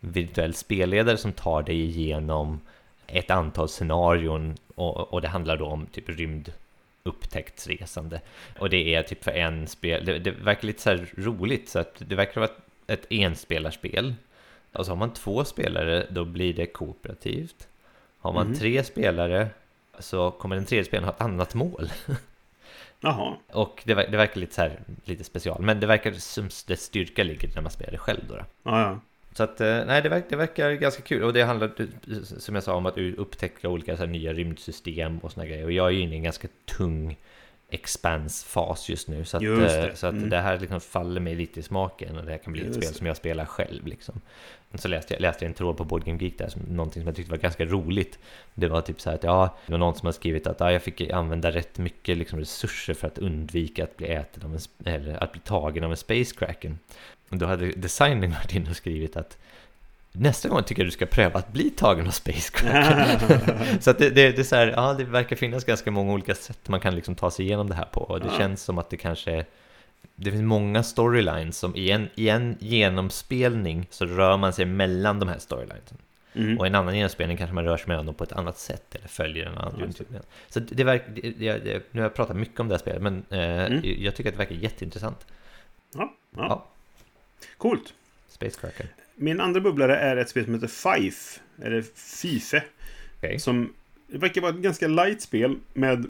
virtuell spelledare som tar dig igenom ett antal scenarion och, och det handlar då om typ rymd upptäcktsresande. Och det är typ för en spel, det, det verkar lite så här roligt så att det verkar vara ett, enspelarspel. Och så har man två spelare då blir det kooperativt. Har man Mhm. tre spelare så kommer den tredje spelaren ha ett annat mål. <laughs> Jaha. Och det, det verkar lite så här, lite special. Men det verkar som dess styrka ligger när man spelar det själv då. då. Ja, ja. Så att, eh, nej, det, verkar, det verkar ganska kul. Och det handlar, som jag sa, om att upptäcka olika så här, nya rymdsystem och såna grejer. Och jag är ju inne i en ganska tung expans-fas just nu. Så att, Just eh, det. Så att Mm. det här liksom faller mig lite i smaken. Och det här kan bli ett Just spel det. som jag spelar själv. Liksom. Så läste jag, läste jag en tråd på Board Game Geek där, som, någonting som jag tyckte var ganska roligt. Det var typ så här att, ja, det var någon som har skrivit att ja, jag fick använda rätt mycket liksom, resurser för att undvika att bli äten av en, eller att bli tagen av en Space Kraken. Och då hade designern <laughs> varit inne och skrivit att nästa gång tycker jag du ska pröva att bli tagen av Space Kraken. <laughs> så att det, det, det är så här, ja, det verkar finnas ganska många olika sätt man kan liksom ta sig igenom det här på. Och det Ja. känns som att det kanske det finns många storylines som i en, i en genomspelning så rör man sig mellan de här storylinesen. Mm. Och i en annan genomspelning kanske man rör sig mellan dem på ett annat sätt eller följer en annan genomspelning. Så det, verkar, nu har jag pratat mycket om det här spelet men eh, Mm. jag tycker att det verkar jätteintressant. Ja, ja. Ja, Coolt. Space Cracker. Min andra bubblare är ett spel som heter Fife. Eller Fife. Okej. Som det verkar vara ett ganska light spel med...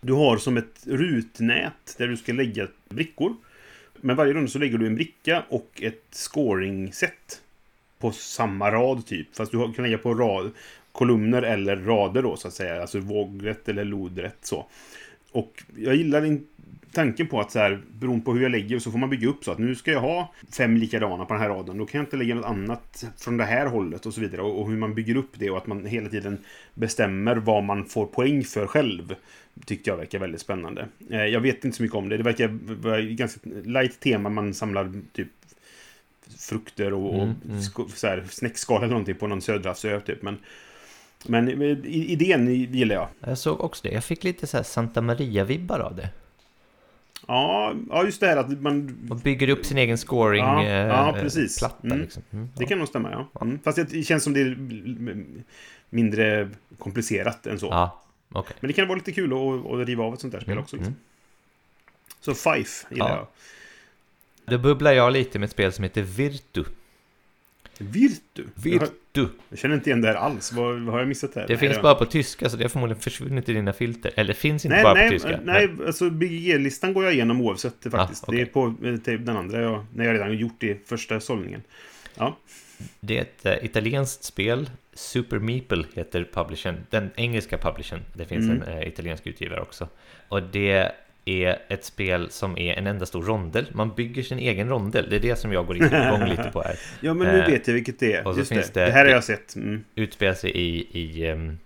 Du har som ett rutnät där du ska lägga brickor. Men varje runda så lägger du en bricka och ett scoring-set. På samma rad typ. Fast du kan lägga på rad, kolumner eller rader då så att säga. Alltså vågrätt eller lodrätt så. Och jag gillar din tanken på att så här, beroende på hur jag lägger så får man bygga upp så att nu ska jag ha fem likadana på den här raden. Då kan jag inte lägga något annat från det här hållet och så vidare. Och, och hur man bygger upp det och att man hela tiden bestämmer vad man får poäng för själv. Tyckte jag verkar väldigt spännande. Eh, jag vet inte så mycket om det. Det verkar vara ganska light tema. Man samlar typ frukter och, och Mm, mm. så här, snäckskal eller någonting på någon söderhavsö typ. Men, men eh, idén gillar jag. Jag såg också det. Jag fick lite så här Santa Maria-vibbar av det. Ja, ja, just det här att man... Och bygger upp sin egen scoring Ja, eh, ja, precis. platta, platta Mm. liksom. Mm, Det ja. kan nog stämma, ja. Mm. Fast det känns som det är mindre komplicerat än så. Ja, okej. Men det kan vara lite kul att, att riva av ett sånt där spel Mm, också. Liksom. mm. Så Fife gillar Ja. jag. Då bubblar jag lite med ett spel som heter Virtu. Virtu? Jag, Virtu. jag känner inte igen det här alls. Vad, vad har jag missat här? Det Nej, finns jag- bara på tyska, så det har förmodligen försvunnit i dina filter. Eller finns inte Nej, bara nej, på tyska. nej, alltså BGG-listan går jag igenom oavsett det faktiskt. Ah, okej. Det är på eh, till den andra, jag, när jag redan gjort det första sållningen. Ja, Det är ett äh, italienskt spel. Super Meeple heter publishern. Den engelska publishern. Det finns Mm. en äh, italiensk utgivare också. Och det är ett spel som är en enda stor rondel. Man bygger sin egen rondel. Det är det som jag går igång lite på här. <laughs> ja men nu Eh, vet jag vilket det är. och så Just finns det. det- det här har jag sett. Mm. Utspelar sig i, i ehm,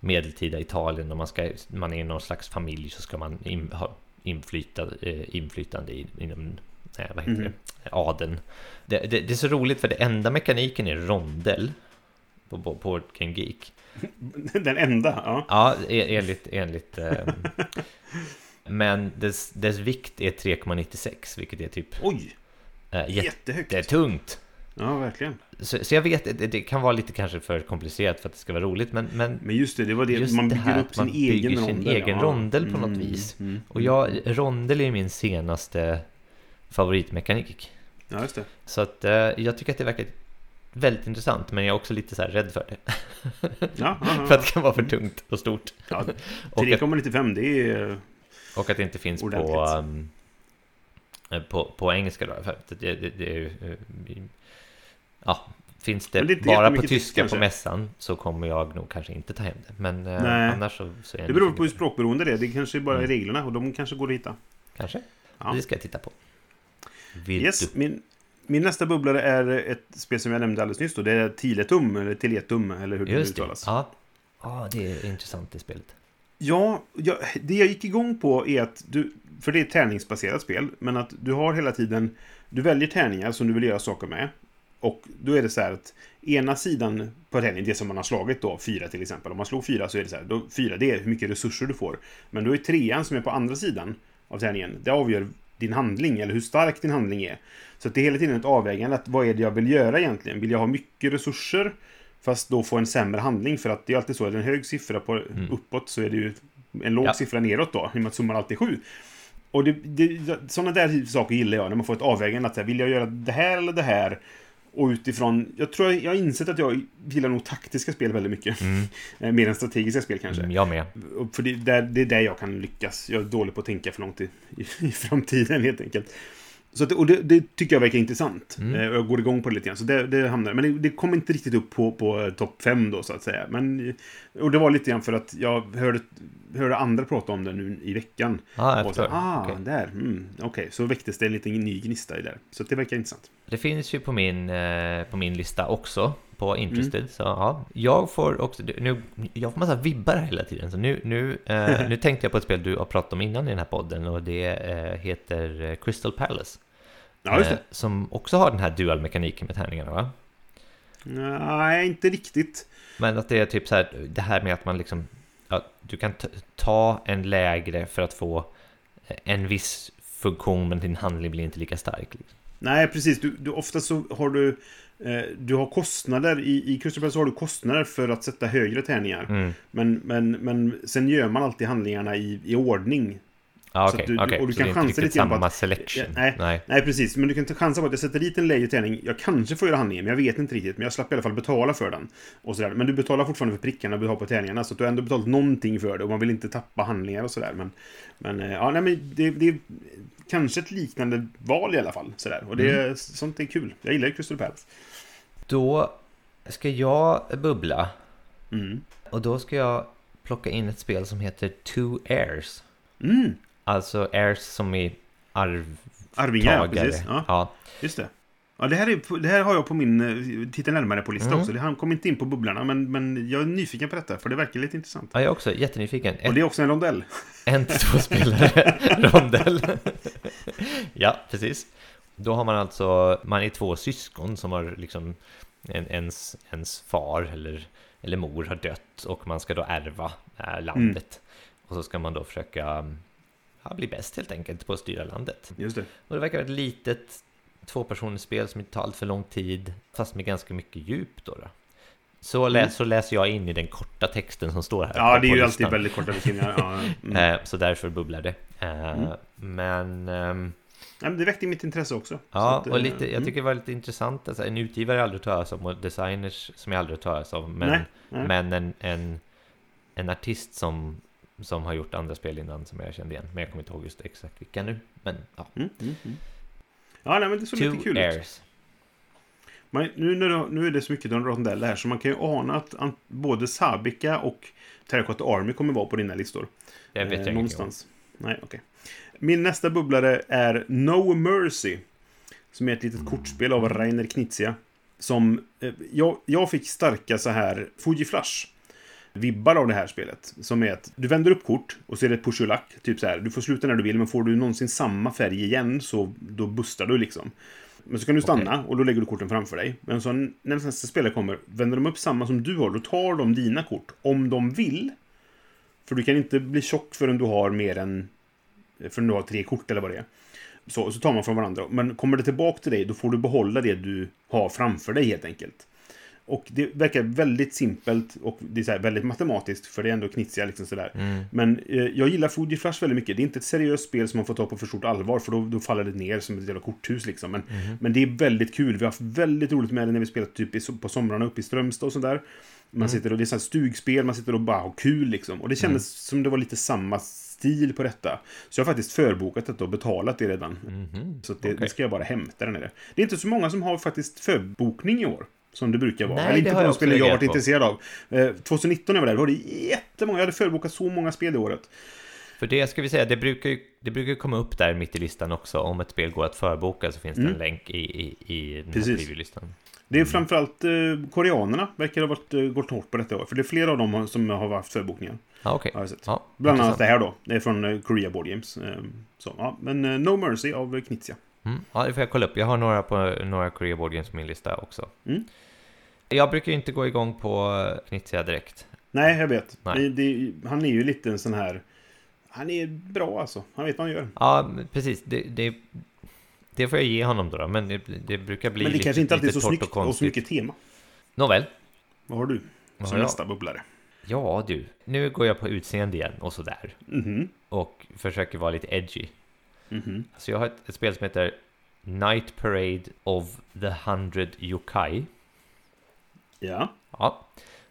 medeltida Italien och man, ska, man är någon slags familj så ska man in, ha inflytande, eh, inflytande i, inom eh, vad heter Mhm. det? adeln. Det, det, det är så roligt för det enda mekaniken är rondel på, på, på Game Geek. <laughs> Den enda, ja. Ja, e- enligt... enligt ehm, <laughs> men dess, dess vikt är 3,96 vilket är typ Oj, äh, jättehögt. jättetungt. Ja, verkligen. Så, så jag vet, det, det kan vara lite kanske för komplicerat för att det ska vara roligt men, men Men just det, det var det. Man det bygger här upp att sin egen sin rondel. egen rondel på något vis. Mm, Och jag, rondel är min senaste favoritmekanik. Ja, just det. Så att eh, jag tycker att det verkar väldigt intressant, men jag är också lite så här rädd för det. Ja, ja, ja. <laughs> för att det kan vara för tungt och stort. ja, <laughs> Och att, 3,95 det är... och att det inte finns på, um, eh, på, på engelska då. För det, det, det är ju... eh, Ja, finns det, det bara på tyska på mässan så kommer jag nog kanske inte ta hem det. Men eh, annars så, så är Det beror på hur språkberoende det är. Det kanske bara är Mm. reglerna och de kanske går att hitta. Kanske. Ja. Det ska jag titta på. Virtu. Yes, min, min nästa bubblare är ett spel som jag nämnde alldeles nyss. Då. Det är Tiletum, eller Tiletum, eller hur det Just det. uttalas. Ja. ja, det är intressant det spelet. Ja, ja, det jag gick igång på är att du... För det är ett tärningsbaserat spel, men att du har hela tiden... Du väljer tärningar som du vill göra saker med. Och då är det så här att ena sidan på tärningen, det som man har slagit då, fyra till exempel. Om man slår fyra så är det så här, då, fyra det är hur mycket resurser du får. Men då är trean som är på andra sidan av tärningen, det avgör din handling, eller hur stark din handling är. Så att det är hela tiden ett avvägande, att vad är det jag vill göra egentligen? Vill jag ha mycket resurser, fast då få en sämre handling? För att det är alltid så, är det en hög siffra på uppåt så är det ju en låg Ja. siffra neråt då, i och med att summan alltid är sju. Och det, det, sådana där saker gillar jag, när man får ett avvägande. Att här, vill jag göra det här eller det här? Och utifrån, jag tror jag, har insett att jag gillar nog taktiska spel väldigt mycket. <laughs> Eh, Mer än strategiska spel kanske. Mm, jag med. För det, det är där jag kan lyckas. Jag är dålig på att tänka för långt i, i, <laughs> i framtiden helt enkelt. Så att, det- och det, det tycker jag verkar intressant. Mm. Eh, jag går igång på det lite grann. Så det, det hamnar, men det, det kom inte riktigt upp på, på eh, topp fem då så att säga. Men, och det var lite grann för att jag hörde, hörde andra prata om det nu i veckan. Jag och så, ah, Okej. där. Mm, Okej, så väcktes det en liten ny gnista i där. Så det verkar intressant. Det finns ju på min, eh, på min lista också på Interested. Mm. Så ja, jag får också, nu, jag får massa vibbar här hela tiden. Så nu, nu, eh, <laughs> nu tänkte jag på ett spel du har pratat om innan i den här podden och det eh, heter eh, Crystal Palace. Ja, just Eh, det. som också har den här dual-mekaniken med tärningarna va? Nej, inte riktigt. Men att det är typ så här, det här med att man liksom, ja, du kan ta en lägre för att få en viss funktion men din handling blir inte lika stark. Liksom. Nej, precis. Du, du, ofta så har du... Eh, du har kostnader. I, i Palace så har du kostnader för att sätta högre tärningar. Mm. Men, men, men sen gör man alltid handlingarna i, i ordning. Okej, att du- okej. och du Så kan det är chansa lite grann på samma att- selection. Ja, nej. nej. Nej, precis. Men du kan ta chansa på att jag sätter dit en lägre tärning. Jag kanske får göra handlingen, men jag vet inte riktigt. Men jag slapp i alla fall betala för den. Och sådär. Men du betalar fortfarande för prickarna du har på tärningarna. Så du har ändå betalat någonting för det. Och man vill inte tappa handlingar och sådär. Men, men, eh, ja, nej, men det, det är kanske ett liknande val i alla fall. Sådär. Och det, Mm. sånt är kul. Jag gillar ju Crystal Palace. Då ska jag bubbla. Mm. Och då ska jag plocka in ett spel som heter Two Heirs. Mm. Alltså heirs som i arvtagare. Arvingar, ja, precis. Ja, ja. just det. Ja, det här, är, det här har jag på min eh, titta närmare på lista Mm. också. Det han kom inte in på bubblarna, men, men jag är nyfiken på detta, för det verkar lite intressant. ja, jag är också jättenyfiken. Och det är också en rondell. En till två spelare <laughs> rondell. ja, precis. Då har man alltså, man är två syskon som har liksom en, ens, ens far eller, eller mor har dött och man ska då ärva äh, landet. Och så ska man då försöka ja, bli bäst helt enkelt på att styra landet. Just det. Och det verkar vara ett litet tvåpersonsspel som inte tar allt för lång tid, fast med ganska mycket djup då. då. Så, lä- Mm. så läser jag in i den korta texten som står här. Ja, det är ju alltid väldigt korta beskrivningar. Ja, <laughs> mm. Eh, så därför bubblar det. Eh, Mm. Men ehm, Nej, men det väckte mitt intresse också. Så Ja, att, eh, och lite, jag mm. tycker det var lite intressant. Alltså, en utgivare jag aldrig talas om och designers som jag aldrig talas om. Men, Nej, nej. men en, en, en artist som, som har gjort andra spel innan som jag kände igen. Men jag kommer inte ihåg just exakt vilka nu. Men ja. Mm, mm, mm. Ja, nej, men det såg lite kul ut. Airs. Man, nu, när nu är det så mycket av rondell här så man kan ju ana att an, både Sabika och Terracotta Army kommer vara på dina listor. Det vet jag Eh, om. Någonstans. Nej, okej. Min nästa bubblare är No Mercy. Som är ett litet kortspel av Rainer Knizia. Som... Eh, jag, jag fick starka så här Fuji Flash. Vibbar av det här spelet. Som är att du vänder upp kort och så är det ett push och lack. Typ så här. Du får sluta när du vill men får du någonsin samma färg igen så då bustar du liksom. Men så kan du stanna och då lägger du korten framför dig. Men så när nästa spelare kommer, vänder de upp samma som du har, då tar de dina kort. Om de vill. För du kan inte bli tjock förrän du har mer än... Förrän du har tre kort eller vad det är. Så, så tar man från varandra. Men kommer det tillbaka till dig, då får du behålla det du har framför dig helt enkelt. Och det verkar väldigt simpelt och det är så här väldigt matematiskt, för det är ändå knitsiga liksom sådär. Mm. Men eh, jag gillar Fuji Flash väldigt mycket. Det är inte ett seriöst spel som man får ta på för stort allvar, för då, då faller det ner som ett jävla korthus liksom. Men, Mm. men det är väldigt kul. Vi har haft väldigt roligt med det när vi spelat typ på somrarna uppe i Strömstad och sådär. Man Mm. sitter och det är så här stugspel, man sitter och bara har kul liksom. Och det kändes som det var lite samma stil på detta. Så jag har faktiskt förbokat detta och betalat det redan. Så att det, Mhm. Okej. det ska jag bara hämta där nere. Det är inte så många som har faktiskt förbokning i år. Som det brukar vara. Nej, Eller det inte har på jag de spel jag varit på. intresserad av. Eh, 2019 när jag var där, var det jättemånga. Jag hade förbokat så många spel det året. För det ska vi säga, det brukar, ju, det brukar komma upp där mitt i listan också. Om ett spel går att förboka så finns det en länk i, i, i den här Precis. preview-listan. Det är framförallt eh, koreanerna verkar ha varit, eh, gått hårt på detta år. För det är flera av dem som har haft förbokningar. Ja, okej. Har. Ja, Bland annat det här då. Det är från eh, Korea Board Games. Eh, så, ja. Men eh, No Mercy av eh, Knizia. Mm, ja, det får jag kolla upp. Jag har några på några Korea Board Games på min lista också. Mm. Jag brukar ju inte gå igång på Knizia direkt. Nej, jag vet. Nej. Det, det, han är ju lite en sån här... Han är bra alltså. Han vet vad han gör. Ja, precis. Det, det, det får jag ge honom då, då. men det, det brukar bli Men det lite, kanske inte alltid är lite så snyggt och och, så mycket tema. Nåväl. Vad har du Vad som har nästa bubblare? Ja, du. Nu går jag på utseende igen och sådär. Mhm. Och försöker vara lite edgy. Mhm. Så jag har ett, ett spel som heter Night Parade of the Hundred Yokai. Ja. Ja.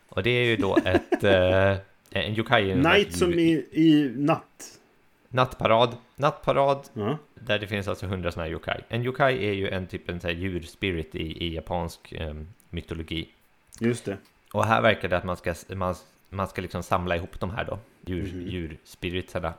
Och det är ju då ett... <laughs> eh, en yokai Night som i, i natt. Nattparad. Nattparad Ja. där det finns alltså hundra sådana här yokai. En yokai är ju en typ en här djurspirit i, i japansk eh, mytologi. Just det. Och här verkar det att man ska, man, man ska liksom samla ihop de här då, djur, Mhm. djurspiritsarna.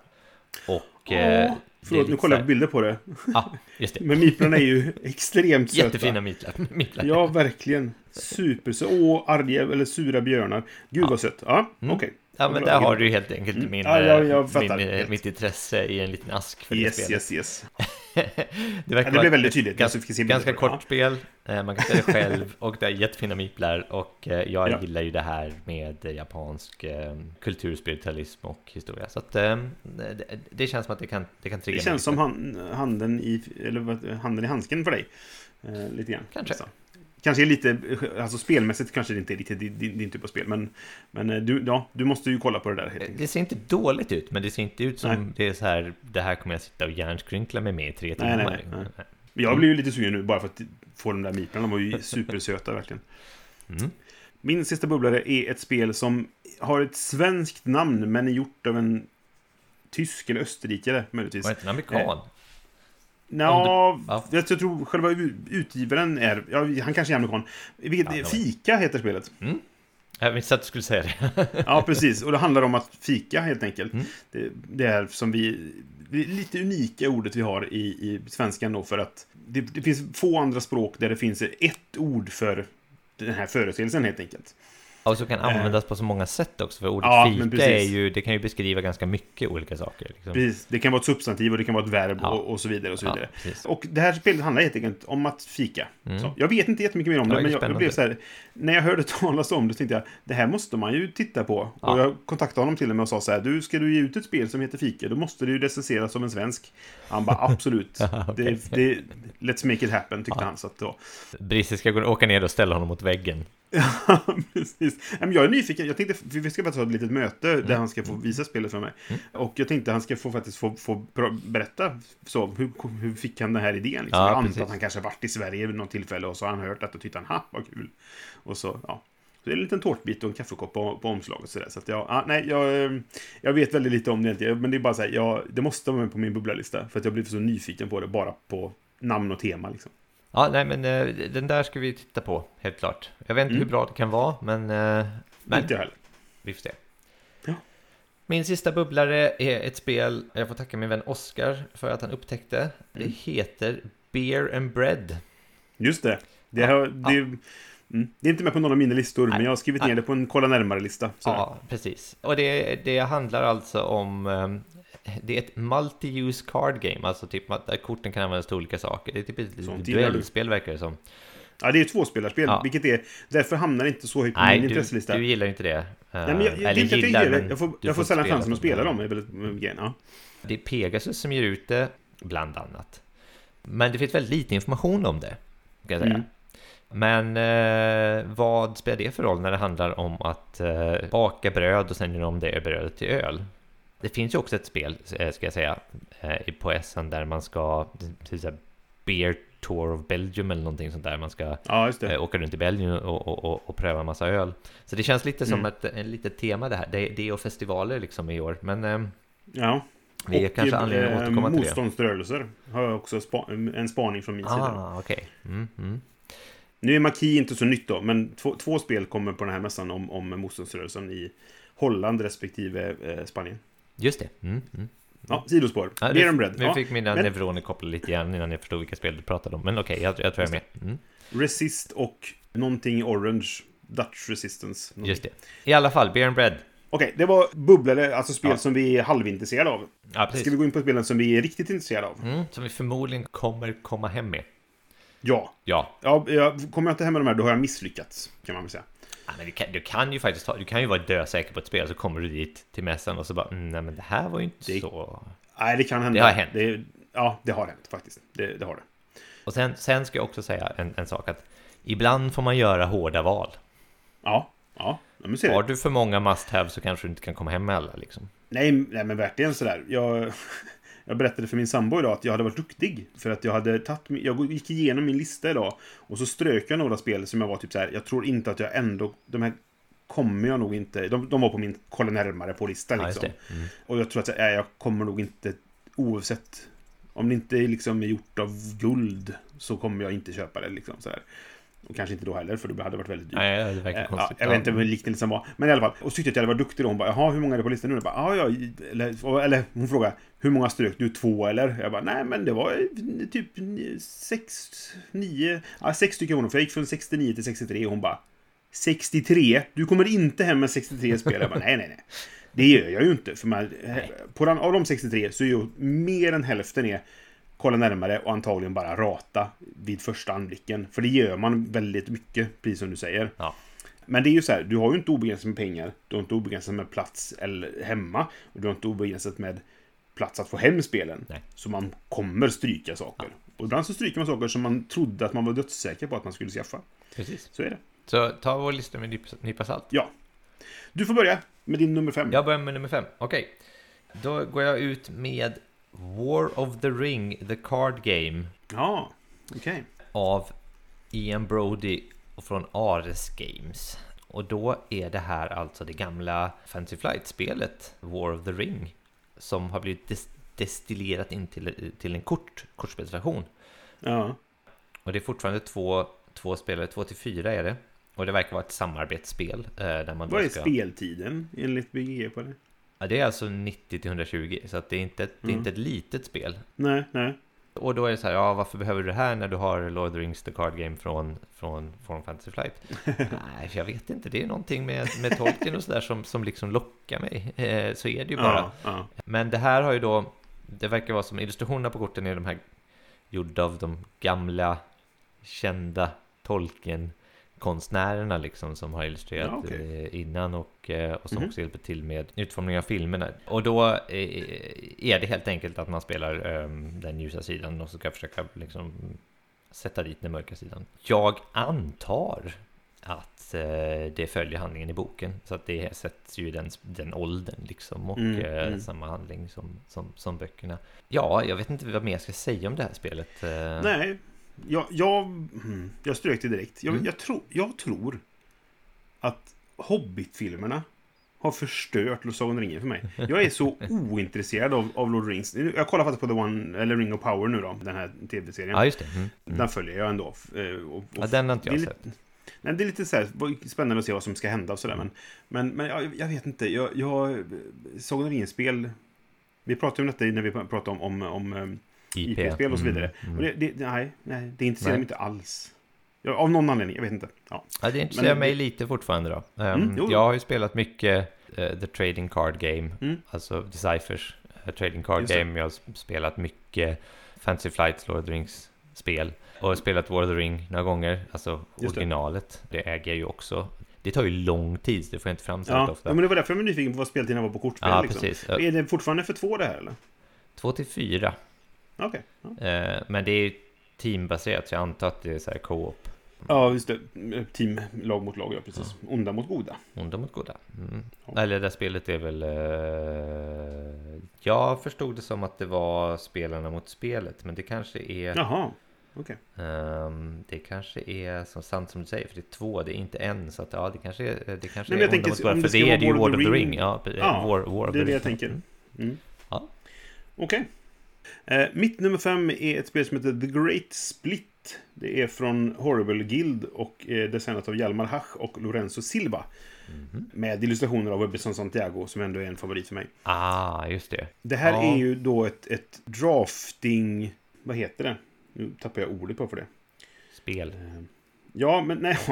Och... Eh, Förlåt, nu kollar jag på bilder på det. Ja, just det. Men miplarna är ju extremt söta. Jättefina mitlar. <laughs> mitlar. Ja, verkligen. Super så Åh, arga eller sura björnar. Gud vad sött. Ja, Mm. okej. Ja, men där har du helt enkelt Mm. min, Ja, jag- jag eh, min, eh, Helt. mitt intresse i en liten ask för det Yes, spelet. yes, yes. <laughs> det Ja, verkar det vara blev väldigt tydligt. Ganska, ganska det. kort spel, eh, man kan spela det <laughs> själv och det är jättefina miplar och jag Ja. gillar ju det här med japansk kultur, spiritualism och historia. Så att det, det känns som att det kan, det kan trigga Det känns som lite. han, handen, i, eller, handen i handsken för dig. Lite grann. Kanske. Så. Kanske är lite, alltså spelmässigt kanske det inte är riktigt din, din, din typ av spel. Men, men eh, du, ja, du måste ju kolla på det där helt enkelt. Det ser inte dåligt ut, men det ser inte ut som Nej. det är så här, det här kommer jag sitta och hjärnskrynkla mig med i tre timmar. Nej, nej, nej. Men Jag blir ju lite sugen nu bara för att få de där miplarna. De var ju supersöta <laughs> verkligen. Mm. Min sista bubblare är ett spel som har ett svenskt namn men är gjort av en tysk eller österrikare möjligtvis. Var det en amerikan? Om du- ja. jag tror själva utgivaren är... Ja, han kanske är amerikan. Vilket, Ja, Fika heter spelet. Jag visste att du skulle säga det. <laughs> Ja, precis. Och det handlar om att fika, helt enkelt. Mm. Det, det är som vi... Det är lite unika ordet vi har i, i svenskan då, för att det, det finns få andra språk där det finns ett ord för den här företeelsen, helt enkelt. Och så kan användas på så många sätt också, för ordet Eh. Ja, fika är ju, det kan ju beskriva ganska mycket olika saker. Liksom. Precis. Det kan vara ett substantiv och det kan vara ett verb Ja. och, och så vidare. Och så Ja, vidare. precis. Och det här spelet handlar helt enkelt om att fika. Mm. Jag vet inte jättemycket mer om Ja, det, det men jag, jag blev så här, när jag hörde <laughs> talas om det så tänkte jag, det här måste man ju titta på. Ja. Och jag kontaktade honom till och med och sa så här, du, ska du ge ut ett spel som heter Fika, då måste det ju recenseras som en svensk. Han bara, absolut. <laughs> Okej. det, det, let's make it happen, tyckte han. Så att, då. Brisse ska gå- åka ner och ställa honom mot väggen <laughs> Ja, precis. Jag är nyfiken. Jag tänkte, vi ska faktiskt ha ett litet möte Mm. där han ska få visa spelet för mig. Och jag tänkte han ska få faktiskt få, få berätta så, hur, hur fick han den här idén? Liksom. Ja, jag antar att han kanske varit i Sverige vid något tillfälle och så har han hört att och tyckte han, ha, vad kul. Och så, ja. Så det är en liten tårtbit och en kaffekopp på, på omslaget. Så, där. så att jag, ja, nej, jag, eh, jag vet väldigt lite om det. Men det är bara så här, jag, det måste vara med på min bubblalista. För att jag blev så nyfiken på det, bara på namn och tema liksom. Ja, nej men eh, den där ska vi titta på, helt klart. Jag vet inte hur bra det kan vara, men, eh, men Inte jag heller. vi får se. Ja. Min sista bubblare är ett spel, jag får tacka min vän Oscar för att han upptäckte. Det Mm. heter Beer and Bread. Just det. Det, Ja, har, det, mm, det är inte med på någon av mina listor, men jag har skrivit nej. ner det på en kolla närmare-lista. Ja, precis. Och det, det handlar alltså om... eh, Det är ett multi-use card game, alltså typ att där korten kan användas till olika saker. Det är typ ett Sånt duellspel verkar det som. Ja, det är tvåspelarspel, Ja. vilket är... Därför hamnar det inte så högt på Nej, min intresselista. du gillar inte det. Eh, Nej, men jag, jag, inte jag gillar, men Jag får, jag får sällan chansen att spela dem. Är ja. Det är Pegasus som ger ut det, bland annat. Men det finns väldigt lite information om det, kan jag säga. Mm. Men eh, vad spelar det för roll när det handlar om att eh, baka bröd och sen göra om det brödet till öl? Det finns ju också ett spel, eh, ska jag säga, eh, på SN där man ska, till här, Beer Tour of Belgium eller någonting sånt där. Man ska Ja, eh, åka runt i Belgien och, och, och, och pröva massa öl. Så det känns lite som Mm. ett en litet tema det här. Det, det är och festivaler liksom i år. Men eh, Ja. vi har kanske anledning att återkomma till det. motståndsrörelser har jag också spa, en spaning från min sida. Ah, okej. Mm, mm. Nu är Maki inte så nytt då, men två, två spel kommer på den här mässan om, om motståndsrörelsen i Holland respektive eh, Spanien. Just det. Mm, mm. Ja, sidospår. Ja, and nu, bread. nu Ja. fick mina men- neuroner koppla lite grann innan jag förstod vilka spel du pratade om. Men okej, jag, jag tror jag är med. Mm, Resist och någonting orange. Dutch Resistance. någonting. just det. I alla fall, Beer and Bread. Okej, det var bubblare, alltså spel Ja. som vi är halvintresserade av. Ja, precis. Ska vi gå in på spelen som vi är riktigt intresserade av? Mm, som vi förmodligen kommer komma hem med. Ja. Ja, ja jag, kommer jag inte hem med de här, då har jag misslyckats. Kan man väl säga. Ja, men du, kan, du kan ju faktiskt ta, du kan ju vara dösäker på ett spel så kommer du dit till mässan och så bara mm, nej men det här var ju inte Det- så. Nej, det kan hända. Det har hänt. Det, ja, det har hänt faktiskt. Det, det har det. Och sen, sen ska jag också säga en, en sak att ibland får man göra hårda val. Ja, ja. men ser Har du för många must have så kanske du inte kan komma hem med alla liksom. Nej, nej, men verkligen sådär. Jag, <laughs> jag berättade för min sambo idag att jag hade varit duktig. För att jag hade tagit, jag gick igenom min lista idag. Och så strök jag några spel som jag var typ så här. Jag tror inte att jag ändå, de här kommer jag nog inte, de, de var på min kolla närmare på lista Ja, just liksom. det. Mm. Och jag tror att jag, jag kommer nog inte, oavsett om det inte är liksom gjort av guld, så kommer jag inte köpa det liksom så här. Och kanske inte då heller, för det hade varit väldigt dyrt. Nej, det verkar Eh, Ja, konstigt. jag vet inte hur liknelsen var. Men i alla fall. Och så tyckte jag att jag varit duktig då. Hon bara, jaha, hur många är det på listan nu? Jag bara, ja, ja. Eller, eller hon frågade, hur många strök du? Två eller? Jag bara, nej men det var typ sex, nio, ja sex stycken var det. För jag gick från 69 till 63 och hon bara, 63? Du kommer inte hem med 63 spel? Jag bara, nej, nej, nej. Det gör jag ju inte. För man, på den, av de 63 så är ju mer än hälften är kolla närmare och antagligen bara rata vid första anblicken. För det gör man väldigt mycket, precis som du säger. Ja. Men det är ju så här, du har ju inte obegränsat med pengar. Du har inte obegränsat med plats eller hemma. Och du har inte obegränsat med plats att få hem spelen. Nej. Så man kommer stryka saker. Och ibland så stryker man saker som man trodde att man var dödssäker på att man skulle skaffa. Precis. Så är det. Så ta vår lista med en nypa- salt. Ja. Du får börja med din nummer fem. Jag börjar med nummer fem. Okej. Då går jag ut med War of the Ring, The Card Game Ja, okej. av Ian Brody från Ares Games. Och då är det här alltså det gamla Fantasy Flight-spelet War of the Ring som har blivit des- destillerat in till, till en kort, kortspelsversion. Ja. Och det är fortfarande två, två spelare, två till fyra är det. Och det verkar vara ett samarbetsspel. Eh, där man Vad är ska... speltiden enligt BGG på det? Ja, det är alltså 90 till 120, så att det är inte, ett- det är Mm. inte ett litet spel. Nej, nej. Och då är det så här, ja varför behöver du det här när du har Lord of the Rings The Card Game från, från, från Fantasy Flight? <laughs> Nej, jag vet inte, det är någonting med, med Tolkien och sådär som, som liksom lockar mig. Eh, så är det ju bara. Ja, ja. Men det här har ju då, det verkar vara som illustrationerna på korten är de här gjorda av de gamla kända Tolkien-konstnärerna liksom som har illustrerat Ja, okej. eh, innan och, eh, och som Mhm. också hjälper till med utformningen av filmerna. Och då eh, är det helt enkelt att man spelar eh, den ljusa sidan och så ska försöka liksom sätta dit den mörka sidan. Jag antar att eh, det följer handlingen i boken. Så att det sätts ju den, den åldern liksom och Mm, eh, mm. samma handling som, som, som böckerna. Ja, jag vet inte vad mer jag ska säga om det här spelet. Eh, Nej, jag, jag, mm, jag strök det direkt. Jag, Mm. jag, tror, jag tror att Hobbit-filmerna har förstört Sagan om ringen för mig. Jag är så <laughs> ointresserad av, av Lord of Rings. Jag kollar faktiskt på The One, eller Ring of Power nu då, den här tv-serien. Ja, just det. Mm, mm. Den följer jag ändå. eh, Och, och, Ja, den har inte jag lite- sett. Nej, det är lite så här, spännande att se vad som ska hända och sådär. Men, men, men jag, jag vet inte. Jag, jag, Sagan ringen-spel... Vi pratade om detta när vi pratade om, om, om eh, IP. IP-spel och så Mm, vidare. mm. Och det, det, nej, nej, det intresserar Nej. mig inte alls. Av någon anledning, jag vet inte. Ja. Ja, det intresserar Men- mig lite fortfarande då. Mm, jo. jag har ju spelat mycket eh, The Trading Card Game, Mm. alltså Deciphers uh, Trading Card Just det. Game. Jag har sp- spelat mycket Fantasy Flights, Lord of the Rings spel. Och har spelat War of the Ring några gånger, alltså Just det. originalet. Det. äger jag ju också. Det tar ju lång tid, det får jag inte fram så Ja, ofta. ja, men det var därför jag var nyfiken på vad speltiden var på kortspel. Ja, liksom. precis. Är det fortfarande för två det här eller? Två till fyra. Okej. Ja. Eh, men det är ju teambaserat, så jag antar att det är så här co-op. ja, just det. Team, lag mot lag, ja precis. Onda mot goda. Onda mot goda. Mm. Ja. Eller det där spelet är väl... Eh... Jag förstod det som att det var spelarna mot spelet, men det kanske är... Jaha, okej. ehm, det kanske är som sant som du säger, för det är två, det är inte en. Så att ja, det kanske är, det kanske Nej, är jag Onda mot goda, för det det är ju War of the Ring. Ring. Ja, Ja, War, War Det är det jag tänker. Mm. Mm. Ja. Okej. Eh, mitt nummer fem är ett spel som heter The Great Split. Det är från Horrible Guild och är designat av Hjalmar Hach och Lorenzo Silva. Mhm. Med illustrationer av Webberson Santiago som ändå är en favorit för mig. Ah, just det. Det här Ja. är ju då ett, ett drafting... Vad heter det? Nu tappar jag ordet på för det. Spel. Eh, Ja, men nej. <laughs> <laughs>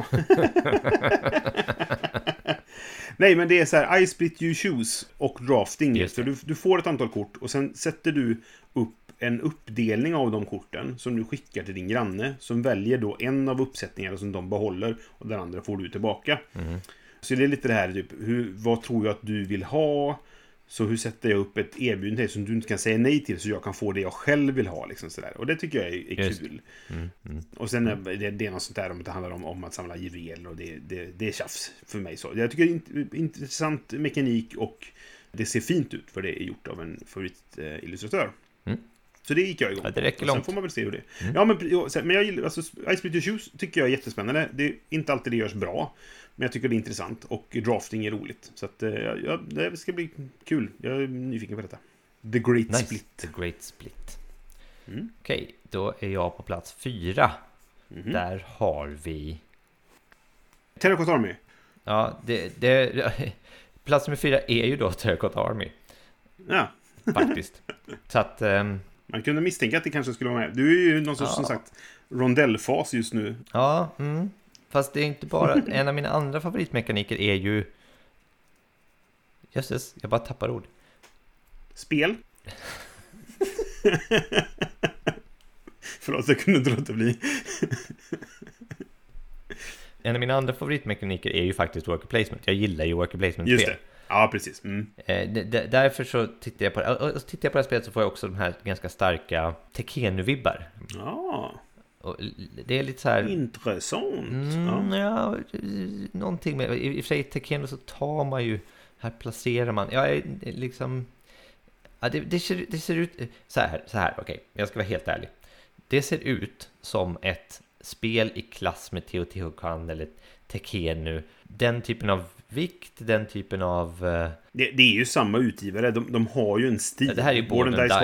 nej, men det är så här. I split you choose och drafting. Så du, du får ett antal kort och sen sätter du upp en uppdelning av de korten som du skickar till din granne. Som väljer då en av uppsättningarna som de behåller och den andra får du tillbaka. Mm. Så det är lite det här, typ, hur, vad tror jag att du vill ha? Så hur sätter jag upp ett erbjudande som du inte kan säga nej till så jag kan få det jag själv vill ha? Liksom sådär. Och det tycker jag är, är kul. Mm. Mm. Och sen är det, det är något sånt där om att det handlar om, om att samla juveler och det, det, det är tjafs för mig. Så jag tycker det är int- intressant mekanik och det ser fint ut för det är gjort av en favoritillustratör. Mm. Så det gick jag igång Ja, det räcker på. Och Sen långt. får man väl se hur det. Mm. Ja, men, men jag gillar, alltså, Ice Your Shoes tycker jag är jättespännande. Det är inte alltid det görs bra. Men jag tycker det är intressant och drafting är roligt. Så att, eh, ja, det ska bli kul. Jag är nyfiken på detta. The Great Nice. Split. The Great Split. Mm. Okej, då är jag på plats fyra. Mhm. Där har vi... Terracotta Army. Ja, det, det, <laughs> plats nummer fyra är ju då Terracotta Army, Ja, faktiskt. Så att... ehm, Man kunde misstänka att det kanske skulle vara med. Du är ju någon sorts, Ja. som sagt, rondellfas just nu. ja, mm. Fast det är inte bara... <laughs> En av mina andra favoritmekaniker är ju... Jösses, jag bara tappar ord. Spel. <laughs> Förlåt, jag kunde inte låta bli. <laughs> En av mina andra favoritmekaniker är ju faktiskt worker placement. Jag gillar ju worker placement-spel. Just det. Ja, precis. Mm. Eh, därför så tittar jag på det. Och tittar jag på det här spelet så får jag också de här ganska starka Tekenu-vibbar. Ja, Och det är lite så här... intressant. Mm, Ja. ja, någonting med... I, I och för sig, Tekeno så tar man ju... Här placerar man... Ja, eh, liksom... Ja, det, det, ser, det ser ut... Så här, så här okej. Jag ska vara helt ärlig. Det ser ut som ett spel i klass med Teotihuacan eller Tekenu. Den typen av vikt, den typen av... eh, Det, det är ju samma utgivare. De, de har ju en stil. Ja, det här är ju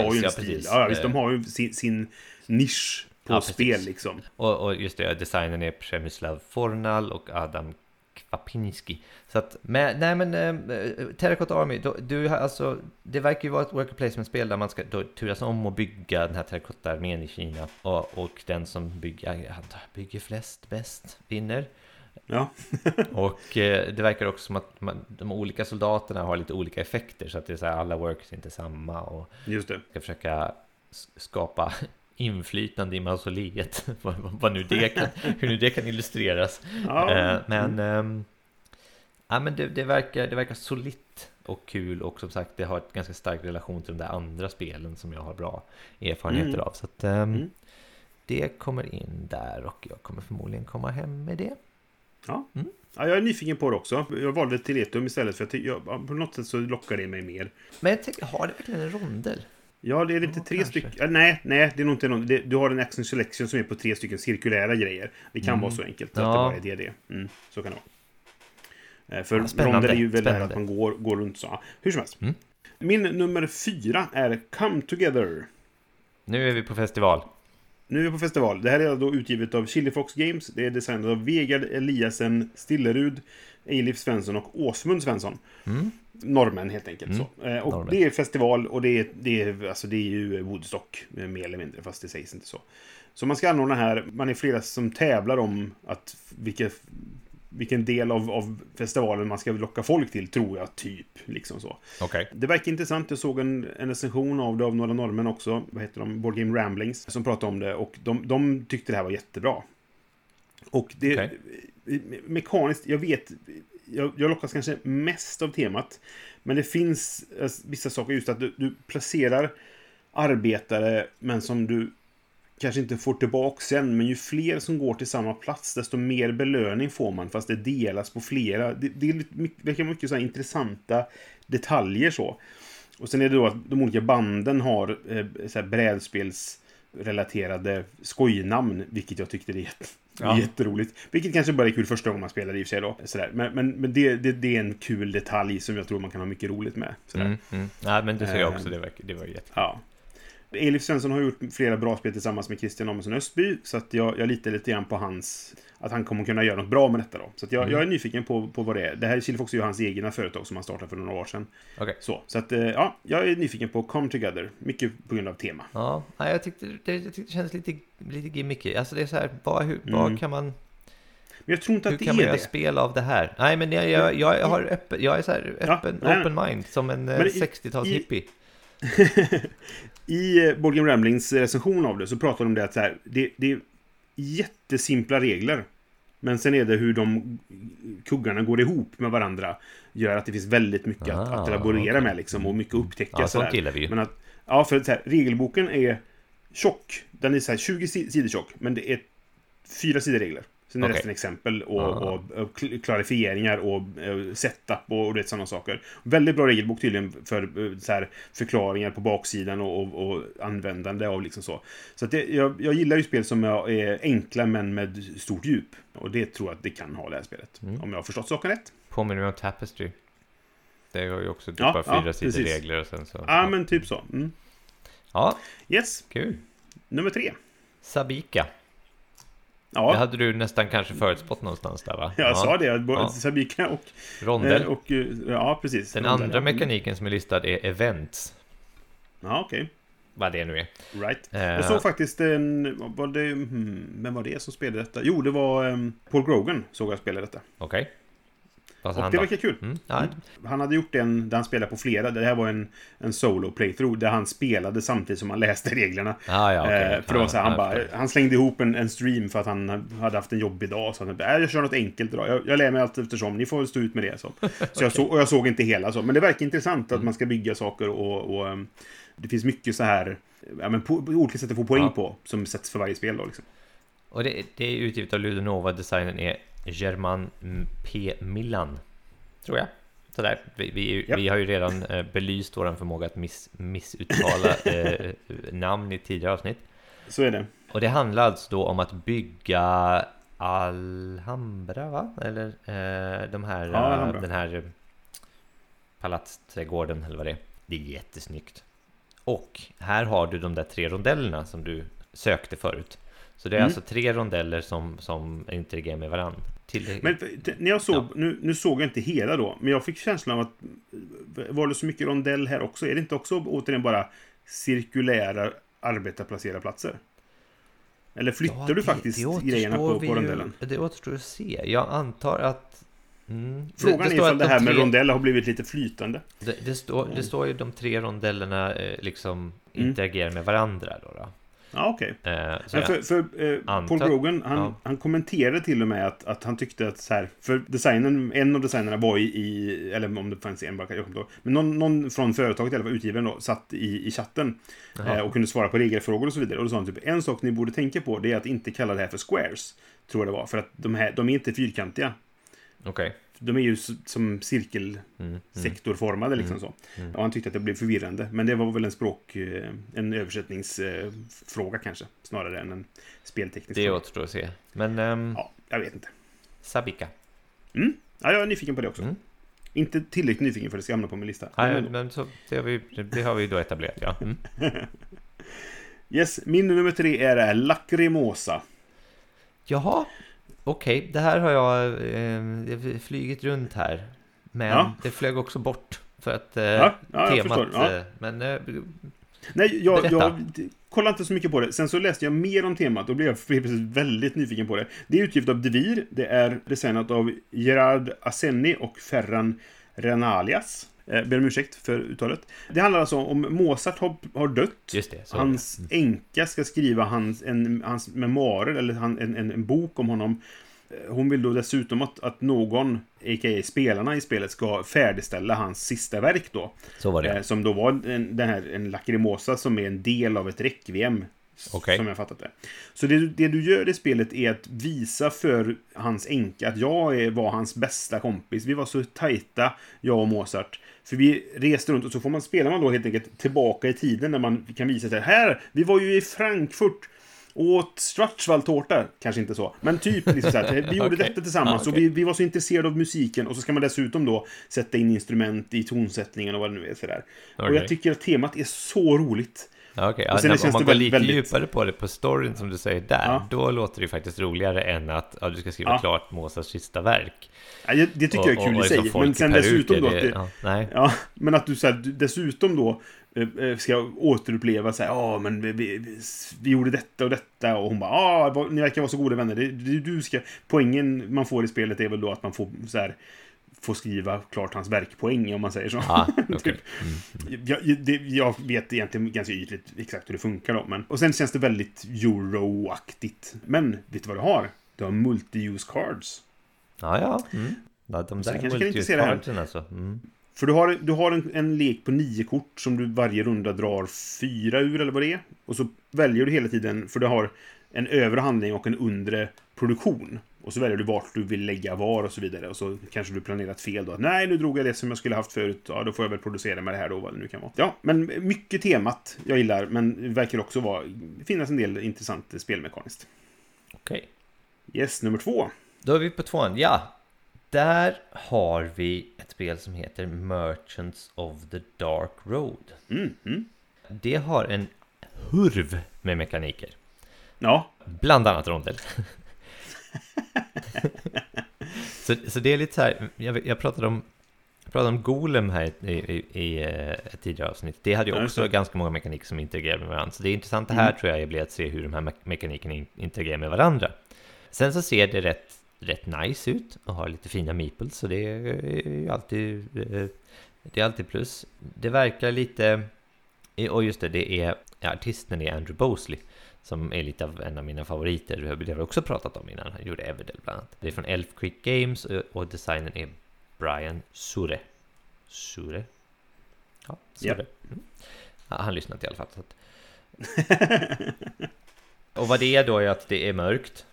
har ju Dice, en ja, stil. Ja, visst. De har ju sin, sin nisch på Ja, precis. spel liksom. Och, och just det, designen är Przemyslav Fornal och Adam Kwapinski. Så att, men, nej men, äh, Terracotta Army, då, du har alltså, det verkar ju vara ett worker placement-spel där man ska då turas om och bygga den här terrakotta-armén i Kina. Och, och den som bygger, bygger flest bäst vinner. Ja, <laughs> Och eh, det verkar också som att man, de olika soldaterna har lite olika effekter. Så att det är så här, alla workers är inte samma. Och just det. ska försöka skapa inflytande i mausoleet. <laughs> vad, vad- nu det kan, hur nu det kan illustreras. Ja, Eh, men ehm, ja, men det, det, verkar, det verkar solitt och kul. Och som sagt, det har ett ganska stark relation till de där andra spelen som jag har bra erfarenheter Mm. av. Så att, ehm, Mm. det kommer in där och jag kommer förmodligen komma hem med det. Ja. Mm. ja, jag är nyfiken på det också. Jag valde Teletum istället för att jag, på något sätt så lockar det mig mer. Men jag tänker, har det verkligen en rondell? Ja, det är lite Ja, tre stycken. Nej, nej, det är nog inte någon. Det, du har en Action Selection som är på tre stycken cirkulära grejer. Det kan Mm. vara så enkelt att Ja. det bara är det. Mm, så kan det vara. Eh, För Ja, rondel är ju väl att man går, går runt så. Hur som helst. Mm. Min nummer fyra är Come Together. Nu är vi på festival. Nu är vi på festival. Det här är då utgivet av Chili Fox Games. Det är designat av Vegard Eliasen Stillerud, Eilif Svensson och Åsmund Svensson. Mm. Norrmän helt enkelt. Mm. Så. Eh, och Norrmän. det är festival och det är, det, är, alltså det är ju Woodstock eh, mer eller mindre, fast det sägs inte så. Så man ska anordna här, man är flera som tävlar om att vilka, vilken del av, av festivalen man ska locka folk till, tror jag, typ. Liksom så. Okej. Det verkar intressant. Jag såg en, en recension av det av några norrmän också. Vad heter de? Board Game Ramblings. Som pratade om det. Och de, de tyckte det här var jättebra. Och det... Okej. me- Mekaniskt, jag vet... Jag, jag lockas kanske mest av temat. Men det finns eh, vissa saker just att du, du placerar arbetare, men som du kanske inte får tillbaka sen. Men ju fler som går till samma plats, desto mer belöning får man. Fast det delas på flera. Det, det är lite mycket, verkar mycket så här intressanta detaljer så. Och sen är det då att de olika banden har eh, så här brädspelsrelaterade skojnamn, vilket jag tyckte det är Ja. jätteroligt. Vilket kanske bara är kul första gången man spelar i och för sig då. Sådär. Men, men, men det, det, det är en kul detalj som jag tror man kan ha mycket roligt med. Sådär. Mm, mm. Nej, men det ser jag också. Det var, det var jätte... Ja. Elif Svensson har gjort flera bra spel tillsammans med Christian Amundsen Östby. Så att jag, jag litar lite grann på hans... Att han kommer kunna göra något bra med detta då. Så att jag, Mm. jag är nyfiken på, på vad det är. Det här Chilefox är ju hans egna företag som han startade för några år sedan. Okej. Så, så att eh, ja, jag är nyfiken på Come Together. Mycket på grund av tema. Ja, jag tyckte det, jag tyckte det kändes lite, lite gimmicky. Alltså det är så här, vad, hur, vad Mm. kan man... Men jag tror inte Hur att det kan man är göra det. spel av det här? Nej, men jag, jag, jag, har öppen, jag är så här Ja, öppen, nej, open mind, som en eh, Men i- 60-tals i- hippie. <laughs> I eh, Board Game Ramblings recension av det så pratar de om det att så här, det, det är jättesimpla regler. Men sen är det hur de kuggarna går ihop med varandra gör att det finns väldigt mycket att, Ah, att elaborera okej. med liksom och mycket att upptäcka. Ja, sånt gillar vi ju. Men att, ja, för så här, regelboken är tjock. Den är så här 20 si- sidor tjock, men det är fyra sidor regler. Sen är Okej. resten exempel och, Ah. och, och kl- klarifieringar och eh, setup och, och det sådana saker. Väldigt bra regelbok tydligen för eh, så här, förklaringar på baksidan och, och, och användande av liksom så. Så att det, jag, jag gillar ju spel som är enkla men med stort djup. Och det tror jag att det kan ha det här spelet. Mm. Om jag har förstått saken rätt. Påminner mig om Tapestry. Det har ju också typ Ja, bara ja, fyra sidor precis. regler och sen så... Ja, men typ så. Mm. Ja, Yes, kul. nummer tre. Sabika. Ja, Det hade du nästan kanske förutspått någonstans där va? <laughs> jag sa det. Ja. Sabika och... Rondell. eh, och eh, ja, precis. Den Rondell, andra ja. mekaniken som är listad är Events. Ja, okej. Vad det nu är. Right. Eh, Jag såg faktiskt en... Var det, hmm, vem var det som spelade detta? Jo, det var um, Paul Grogan såg jag spela detta. Okej. Vad Och det verkar kul. Mm, ja, Mm. Han hade gjort en där han spelade på flera. Det här var en, en solo playthrough där han spelade samtidigt som han läste reglerna. Ah, ja. Eh, för det var så här, han, Ja, bara, slängde ihop en, en stream för att han hade haft en jobbig dag. Så han bara, "Äh, jag kör något enkelt idag. Jag, jag lär mig allt eftersom. Ni får stå ut med det. Så, <laughs> så jag såg, och jag såg inte hela så. Men det verkar intressant Mm. att man ska bygga saker och, och ehm, det finns mycket så här, ja, men på, på olika sätt att få poäng Ja. på som sätts för varje spel då liksom. Och det, det är utgivet av Ludonova. Designen är German P. Millan. Tror jag. Sådär. Vi, vi, Japp. vi har ju redan eh, belyst vår förmåga att miss, missuttala <laughs> eh, namn i tidigare avsnitt. Så är det. Och det handlar alltså då om att bygga Alhambra, va? Eller eh, de här, Ja, eh, den här eh, palatsträdgården eller vad det är. Det är jättesnyggt. Och här har du de där tre rondellerna som du sökte förut. Så det är Mm. alltså tre rondeller som, som interagerar med varandra. Till, Men när jag såg, Ja. nu, nu såg jag inte hela då, men jag fick känslan av att var det så mycket rondell här också? Är det inte också återigen bara cirkulära arbetarplacerarplatser? Eller flyttar Ja, du det- faktiskt det återstår grejerna på, på ju- rondellen? Det återstår att se. Jag antar att... Mm, Frågan är står ifall att det de här med tre- rondell har blivit lite flytande. Det, det, står, det står ju de tre rondellerna eh, liksom Mm. interagerar med varandra då. då. Ja, okej. Eh, Men jag- för, för eh, Paul Brogan, han, ja. han kommenterade till och med att, att han tyckte att så här, för designen, en av designerna var i, i eller om det fanns en jag kommer inte ihåg, men någon, någon från företaget, eller utgivaren då, satt i, i chatten eh, och kunde svara på regelfrågor och så vidare. Och då sa han typ, en sak ni borde tänka på, det är att inte kalla det här för squares, tror jag det var, för att de här, de är inte fyrkantiga. Okej. De är ju som cirkelsektorformade liksom så. Och han tyckte att det blev förvirrande. Men det var väl en språk... eh, En översättningsfråga kanske. Snarare än en spelteknisk Det fråga. återstår att se. Men um, Ja, jag vet inte. Sabika. Mm. Ja, jag är nyfiken på det också. Mm. Inte tillräckligt nyfiken för att det ska hamna på min lista. Nej, men så, det, har vi, det har vi då etablerat, ja. Mm. <laughs> Yes, min nummer tre är Lacrimosa. Jaha, okej. Det här har jag eh, flugit runt här. Men Ja. det flög också bort. För att eh, Ja, ja, temat... Eh, men eh, Nej, jag, Berätta. jag kollade inte så mycket på det. Sen så läste jag mer om temat och blev plötsligt väldigt nyfiken på det. Det är utgivet av Devir. Det är designat av Gerard Aseni och Ferran Renalias. Eh, ber om ursäkt för uttalet. Det handlar alltså om Mozart har, har dött. det. Hans änka ska skriva hans, en, hans memoarer, eller han, en, en, en bok om honom. Eh, Hon vill då dessutom att, att någon, a.k.a. spelarna i spelet, ska färdigställa hans sista verk då. så var det. Eh, Som då var en, den här, en Lacrimosa som är en del av ett Requiem. Okej. Som jag fattat det. Så det, det du gör i spelet är att visa för hans änka att jag är, var hans bästa kompis. Vi var så tajta, jag och Mozart. För vi reste runt och så får man spela man då helt enkelt tillbaka i tiden när man kan visa sig här, vi var ju i Frankfurt och åt Schwarzwaldtårta. Kanske inte så, men typ liksom så här, vi <laughs> gjorde Okej. detta tillsammans Ja, och vi, vi var så intresserade av musiken och så ska man dessutom då sätta in instrument i tonsättningen och vad det nu är sådär. Och Okej. jag tycker att temat är så roligt. Okej. och Ja, om man går lite väldigt- djupare på det, på storyn som du säger där, Ja. då låter det faktiskt roligare än att ja, du ska skriva klart Mozarts sista verk. Det tycker jag är kul i liksom sig. folk Men sen dessutom då att det, det, nej. Ja, men att du, så här, dessutom då eh, eh, ska återuppleva så här, ja men vi, vi, vi, gjorde detta och detta och hon bara, ja, ni verkar vara så goda vänner. Det, det, du ska, poängen man får i spelet är väl då att man får så här, får skriva klart hans verkpoäng om man säger så. Ja, <laughs> okej. Typ. Jag, det, jag vet egentligen ganska ytligt exakt hur det funkar då. Men, och sen känns det väldigt euro-aktigt. Men, vet du vad du har? Du har multi-use cards. Ja, ja. Mm. ja de där här. multi-cardsen alltså. Mm. För du har, du har en, en lek på nio kort som du varje runda drar fyra ur, eller vad det är. Och så väljer du hela tiden, för du har en övre handling och en undre produktion. Och så väljer du vart du vill lägga var och så vidare. Och så kanske du planerat fel då. Nej, nu drog jag det som jag skulle haft förut. Ja, då får jag väl producera med det här då, vad det nu kan vara. Ja, men mycket temat jag gillar, men verkar också vara, finnas en del intressant spelmekaniskt. Okej. Yes, nummer två. Då är vi på tvåan. Ja, där har vi ett spel som heter Merchants of the Dark Road. Mm, mm. Det har en hurv med mekaniker. Ja, Bland annat rondel. <laughs> <laughs> så, så det är lite så här, jag, jag pratade om jag pratade om Golem här i, i, i eh, ett tidigare avsnitt. Det hade ju också det. ganska många mekaniker som interagerar med varandra. Så det intressanta här tror jag blir att se hur de här me- mekanikerna in- interagerar med varandra. Sen så ser det rätt, rätt nice ut och har lite fina meeples. Så det är ju alltid, eh, det är alltid plus. Det verkar lite, och just det, det är artisten är Andrew Bosley. Som är lite av en av mina favoriter. Det har vi också pratat om innan. Han gjorde Everdell bland annat. Det är från Elf Creek Games och- och designen är Brian Sure. Sure? Ja, Sure. Ja. Mm. Ja, han lyssnat i alla fall. <laughs> Och vad det är då är att det är mörkt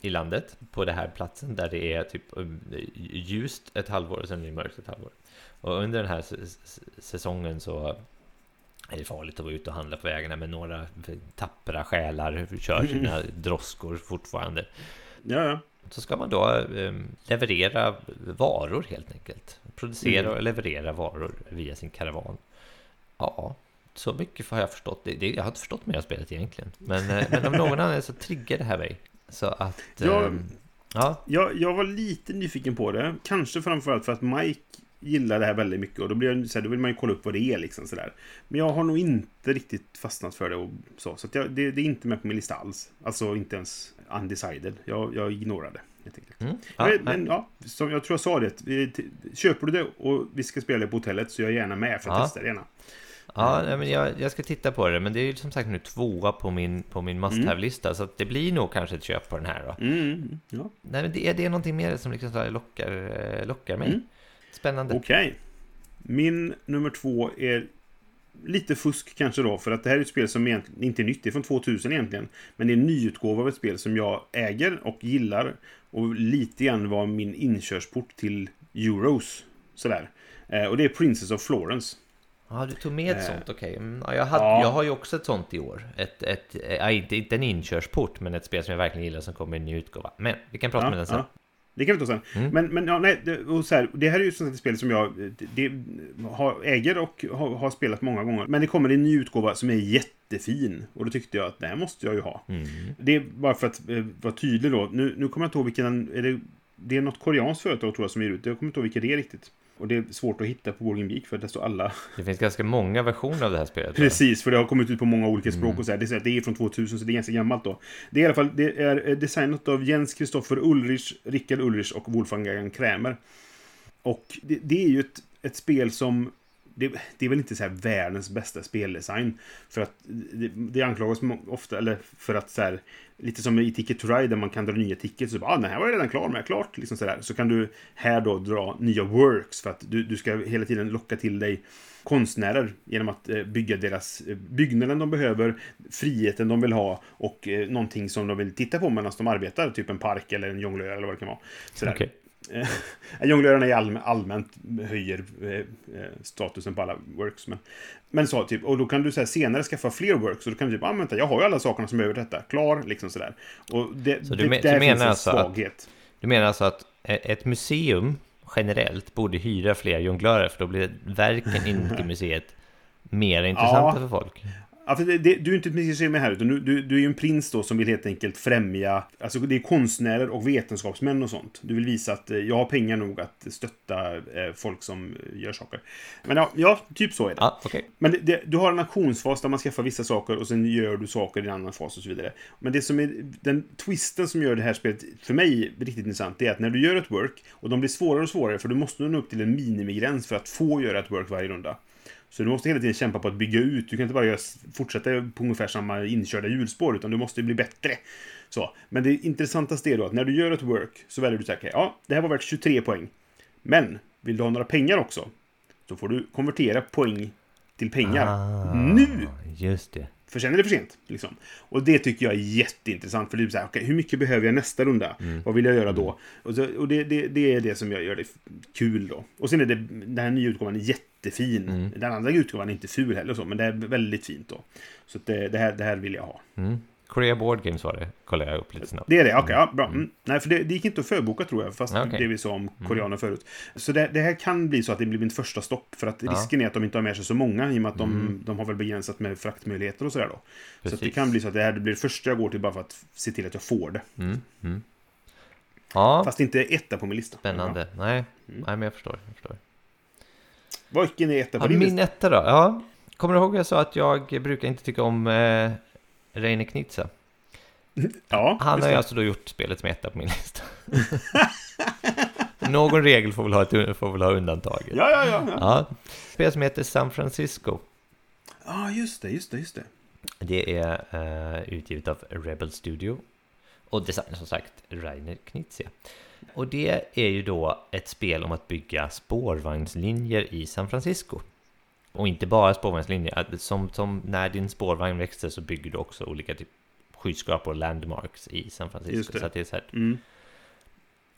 i landet på den här platsen där det är typ um, ljust ett halvår och sen är det mörkt ett halvår. Och under den här säsongen så är det farligt att vara ute och handla på vägarna med några tappra själar kör sina droskor fortfarande. ja, ja. Så ska man då eh, leverera varor helt enkelt. Producera Mm. och leverera varor via sin karavan. Ja, så mycket har jag förstått. Det, det, jag har inte förstått mer av spelet egentligen. Men, eh, men av någon anledning så triggar det här mig. Så att... Ja. ehm, ja, Jag, jag var lite nyfiken på det. Kanske framförallt för att Mike gillar det här väldigt mycket. Och då, blir jag, så här, då vill man ju kolla upp vad det är. Liksom, sådär. Men jag har nog inte riktigt fastnat för det. Och så så jag, det, det är inte med på min lista alls. Alltså inte ens undecided. Jag, jag ignorar det. Mm, ja, men, men ja, som jag tror jag sa det. Vi, köper du det och vi ska spela det på hotellet så jag är gärna med för att Ja. testa det gärna. Ja, men jag, jag ska titta på det, men det är ju som sagt nu tvåa på min, på min must have-lista, så att det blir nog kanske ett köp på den här då. Mm, ja. Nej, men det är, det är någonting mer som liksom så lockar, eh, lockar mig. Mm. Spännande. Okej. Min nummer två är lite fusk kanske då, för att det här är ett spel som egentligen inte är nytt. Det är från 2000 egentligen. Men det är en nyutgåva av ett spel som jag äger och gillar. Och lite grann var min inkörsport till Euros. Sådär. Eh, och det är Princess of Florence. Ja, du tog med ett Eh, sånt, okej. Mm, ja, jag, hade, ja. jag har ju också ett sånt i år. Ett, ett, ja, inte, inte en inkörsport, men ett spel som jag verkligen gillar som kommer i en ny utgåva. Men vi kan prata Ja, med den sen. ja. Det kan vi ta sen. Mm. Men, men ja, nej, det, och så här, det här är ju sånt ett spel som jag det, har, äger och har, har spelat många gånger. Men det kommer en ny utgåva som är jättefin. Och då tyckte jag att det här måste jag ju ha. Mm. Det är bara för att eh, vara tydlig då. Nu, nu kommer jag inte ihåg vilken... Är det, det är något koreanskt företag tror jag som ger ut det. Jag kommer inte ihåg vilket det är riktigt. Och det är svårt att hitta på Board Game Geek för det står alla. Det finns ganska många versioner av det här spelet. Precis, för det har kommit ut på många olika språk Mm. och så här. Det, är, det är från 2000 så det är ganska gammalt då. Det är i alla fall det är eh, designat av Jens Kristoffer Ulrich, Rickard Ulrich och Wolfgang Krämer. Och det, det är ju ett, ett spel som det, det är väl inte så här världens bästa speldesign. För att det, det anklagas ofta, eller för att så här, lite som i Ticket to Ride där man kan dra nya tickets. Så bara, ah, den här var jag redan klar med, klart. Liksom så, där. så kan du här då dra nya works för att du, du ska hela tiden locka till dig konstnärer genom att eh, bygga deras eh, byggnaden de behöver, friheten de vill ha och eh, någonting som de vill titta på medan de arbetar, typ en park eller en jonglör eller vad det kan vara. Sådär. Okej. Eh, <laughs> Jonglörerna är allm allmänt höjer eh, eh, statusen på alla works. Men, men så, typ, och då kan du så här, senare skaffa fler works. Och då kan du typ, ah, vänta, jag har ju alla sakerna som behöver detta. Klar, liksom sådär. Och det, Så du det, där du menar finns en alltså att- svaghet. Du menar alltså att e- ett museum generellt borde hyra fler jonglörer för då blir verken inuti <laughs> museet mer intressanta för folk? Ja, för det, det, du är inte ett museum här, utan du, du, du är ju en prins då som vill helt enkelt främja... Alltså det är konstnärer och vetenskapsmän och sånt. Du vill visa att eh, jag har pengar nog att stötta eh, folk som eh, gör saker. Men ja, ja typ så är det. Ja, okej. Men det, du har en auktionsfas där man skaffar vissa saker och sen gör du saker i en annan fas och så vidare. Men det som är den twisten som gör det här spelet för mig riktigt intressant det är att när du gör ett work och de blir svårare och svårare för du måste nå upp till en minimigräns för att få göra ett work varje runda. Så du måste hela tiden kämpa på att bygga ut. Du kan inte bara göra, fortsätta på ungefär samma inkörda hjulspår utan du måste bli bättre. Så. Men det intressantaste är då att när du gör ett work så väljer du så här, okej, ja, det här var värt 23 poäng. Men vill du ha några pengar också så får du konvertera poäng till pengar. Ah, Nu! Just det. För sen är det för sent. Liksom. Och det tycker jag är jätteintressant. För det är så här, okej, hur mycket behöver jag nästa runda? Vad vill jag göra då? Och, så, och det, det, det är det som jag gör det kul då. Och sen är det, den här nya utgåvan är jättefin. Den andra utgåvan är inte ful heller så, men det är väldigt fint då. Så det, det, här, det här vill jag ha. Mm. Korea Board Games var det, kollade jag upp lite snabbt. Det är det, okej, ja, bra. Mm. Nej, för det, det gick inte att förboka tror jag, fast okej. det vi sa om koreaner förut. Så det, det här kan bli så att det blir mitt första stopp, för att Ja. risken är att de inte har med sig så många, i och med att de, de har väl begränsat med fraktmöjligheter och sådär då. Så att det Precis. kan bli så att det här blir det första jag går till bara för att se till att jag får det. Mm. Mm. Ja, Fast inte etta på min lista. spännande. Nej. Mm. Nej, men jag förstår. Jag förstår. Vilken är etta på Ja, din min etta då? Ja, kommer du ihåg jag sa att jag brukar inte tycka om eh, Reine Knizia? <laughs> Ja, Han har ju alltså då gjort spelet som etta på min lista. <laughs> Någon regel får väl ha, ett, får väl ha undantag. Ja, ja, ja. ja. Ja, spel som heter San Francisco. ah, just det, just det, just det. Det är eh, utgivet av Rebel Studio och design som sagt Rainer Knizia. Och det är ju då ett spel om att bygga spårvagnslinjer i San Francisco. Och inte bara spårvagnslinjer, som, som när din spårvagn växer så bygger du också olika typ skyskrapor och landmarks i San Francisco. det. Så det är så här Mm.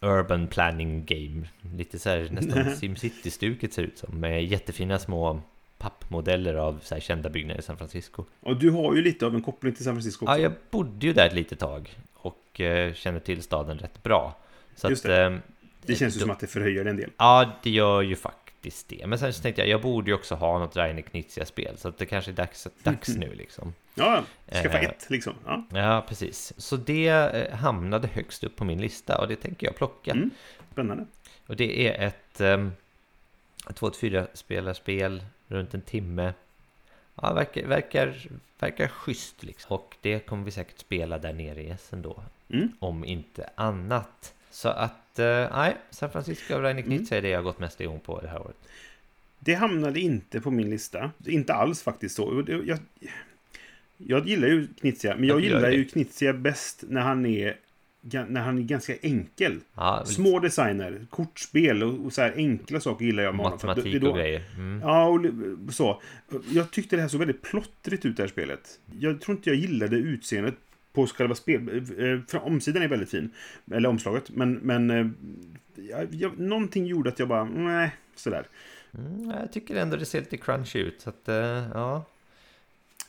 urban planning game. Lite så här nästan <laughs> SimCity-stuket ser ut som. Med jättefina små pappmodeller av så kända byggnader i San Francisco. Och du har ju lite av en koppling till San Francisco också. Ja, jag bodde ju där ett litet tag och eh, känner till staden rätt bra. Så Just att, det. eh, det känns ju som att det förhöjer en del. Ja, det gör ju faktiskt det. Men sen så tänkte jag, jag borde ju också ha något Rainer Knizia-spel. Så att det kanske är dags, dags nu <laughs> liksom. Ja, skaffa Eh. ett liksom. Ja. Ja, precis. Så det eh, hamnade högst upp på min lista och det tänker jag plocka. Mm. Spännande. Och det är ett um, 2-4 spelarspel runt en timme. Ja, verkar, verkar, verkar schysst liksom. Och det kommer vi säkert spela där nere i Essen då. Mm. Om inte annat. Så att, eh, nej, San Francisco av Rainer Knizia är det jag gått mest igång på det här året. Det hamnade inte på min lista. Inte alls faktiskt så. Och Jag, jag gillar ju Knizia, men jag gillar ju Knizia bäst när han är när han är ganska enkel. Ja, Små designer, kortspel och, och så här enkla saker gillar jag med honom. det- matematik det då- och grejer. Mm. Ja, och så. Jag tyckte det här såg väldigt plottrigt ut, det här spelet. Jag tror inte jag gillade utseendet på själva spel... eh, Omsidan är väldigt fin. Eller omslaget. Men, men eh, jag, jag, någonting gjorde att jag bara, nej, sådär. Mm, jag tycker ändå det ser lite crunchy ut. Så att, eh, ja.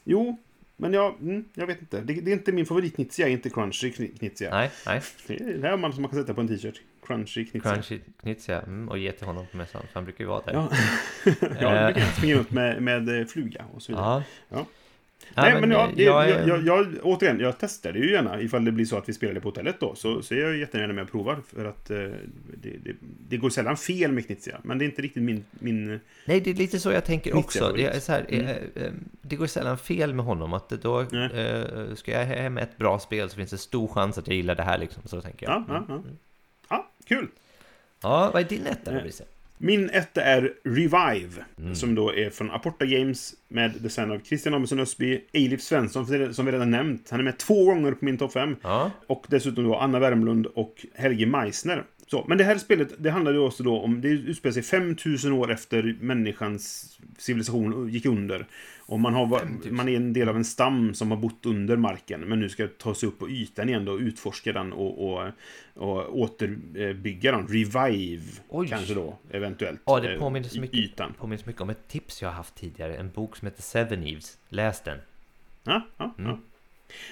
Jo, men jag, mm, jag vet inte. Det, det är inte min favoritknizia, är inte crunchy kni- knizia. Nej, nej. Det är här man som man kan sätta på en t-shirt. Crunchy knizia. Crunchy knizia. Mm, och ge till honom på mässan. För han brukar ju vara där. Ja, <laughs> ja du kan springa runt med, med fluga och så vidare. Ja. Ja. Nej, men, ja, det, jag jag, jag, jag, återigen, jag testar det ju gärna ifall det blir så att vi spelar det på hotellet då. Så, så är jag jättegärna med och provar. För att eh, det, det, det går sällan fel med Knizia. Men det är inte riktigt min... min Nej, det är lite så jag tänker också. Det, är så här, Mm. eh, eh, det går sällan fel med honom. Att då, eh, ska jag hem med ett bra spel så finns det stor chans att jag gillar det här. Liksom, så tänker jag. ja, ja, ja. ja, kul! Ja, vad är din etta Eh, Brisse? Min etta är Revive. Mm. Som då är från Aporta Games. Med design av Christian Amundsen Ösby. Eilif Svensson, som vi redan nämnt. Han är med två gånger på min topp 5. Ja, Och dessutom då Anna Wärmlund och Helge Meissner. Så, men det här spelet, det handlar ju också då om, det utspelar sig 5000 år efter människans civilisation gick under. Och man, har, va- 5000. man är en del av en stam som har bott under marken, men nu ska ta sig upp på ytan igen då, och utforska den och, och, och återbygga den. Revive, Oj. kanske då, eventuellt. Ja, det eh, påminner så y- mycket. Ytan. påminns mycket om ett tips jag har haft tidigare. En bok som heter Seven Eves. Läs den. Ja, ja, Mm. ja.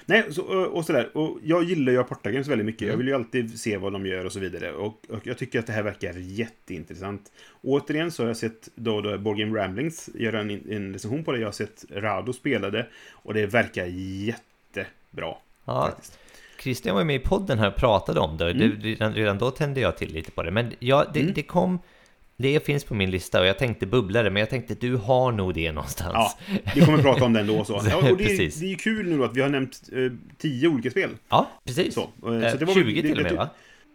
Nej, så, och sådär. Och jag gillar ju Aparta Games väldigt mycket. Mm. Jag vill ju alltid se vad de gör och så vidare. Och, och jag tycker att det här verkar jätteintressant. Återigen så har jag sett då, och då Board Game Ramblings göra en, en recension på det. Jag har sett Rado spela det. Och det verkar jättebra. Ja, Faktiskt. Christian var ju med i podden här och pratade om det. Mm. det redan, redan då tände jag till lite på det. Men ja, det, Mm. det kom... Det finns på min lista och jag tänkte bubblare, men jag tänkte du har nog det någonstans. Ja, vi kommer prata om den då. <laughs> Så. Ja, och det, är, Precis. det är kul nu då att vi har nämnt eh, tio olika spel. Ja, precis. Så, eh, Eh, så det var 20 det- till och det- med va?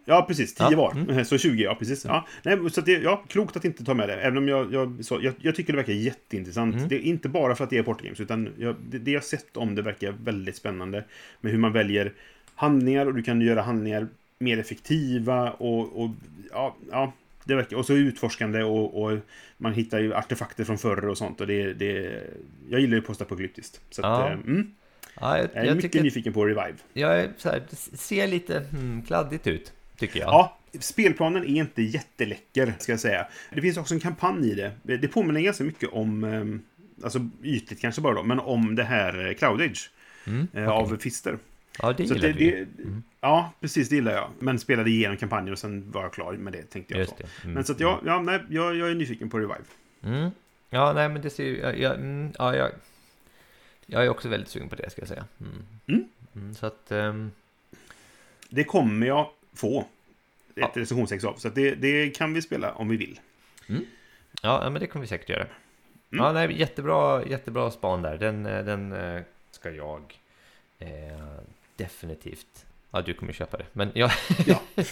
Ja, precis. 10 Ja, var. mm. <laughs> Så 20, ja precis. Ja. Nej, så att det, ja, klokt att inte ta med det. Även om jag, jag, så, jag, jag tycker det verkar jätteintressant. Mm. Det är inte bara för att det är Portgames, utan jag, det, det jag sett om det verkar väldigt spännande. Med hur man väljer handlingar och du kan göra handlingar mer effektiva och, och ja, ja, det verkar, och så utforskande och, och man hittar ju artefakter från förr och sånt. Och det, det, jag gillar ju postapokalyptiskt. Så att, Ja. eh, mm, Ja, jag, jag är mycket tycker, nyfiken på Revive. jag är så här, det ser lite hmm, kladdigt ut, tycker jag. Ja, spelplanen är inte jätteläcker, ska jag säga. Det finns också en kampanj i det. Det påminner ganska mycket om, eh, alltså ytligt kanske bara då, men om det här eh, Cloud Age. Mm, eh, Av Fister. Ja det Så gillar det, du ju. det, Ja, precis, det gillar jag. Men spelade igenom kampanjen och sen var jag klar med det, tänkte jag. Just så. det. Mm, Men så att jag, ja, nej, jag, jag är nyfiken på Revive. Mm. Ja, nej, men det ser ju... Jag, jag, mm, ja, jag, jag är också väldigt sugen på det, ska jag säga. Mm. Mm. Mm, så att... ehm, Det kommer jag få. Ett Ja. recensionsex av. Så att det, det kan vi spela om vi vill. ja, ja, men det kommer vi säkert göra. Mm. Ja, nej, jättebra, jättebra span där. Den, eh, den eh, ska jag eh, definitivt... Ja, du kommer köpa det. Men jag... Ja. <laughs>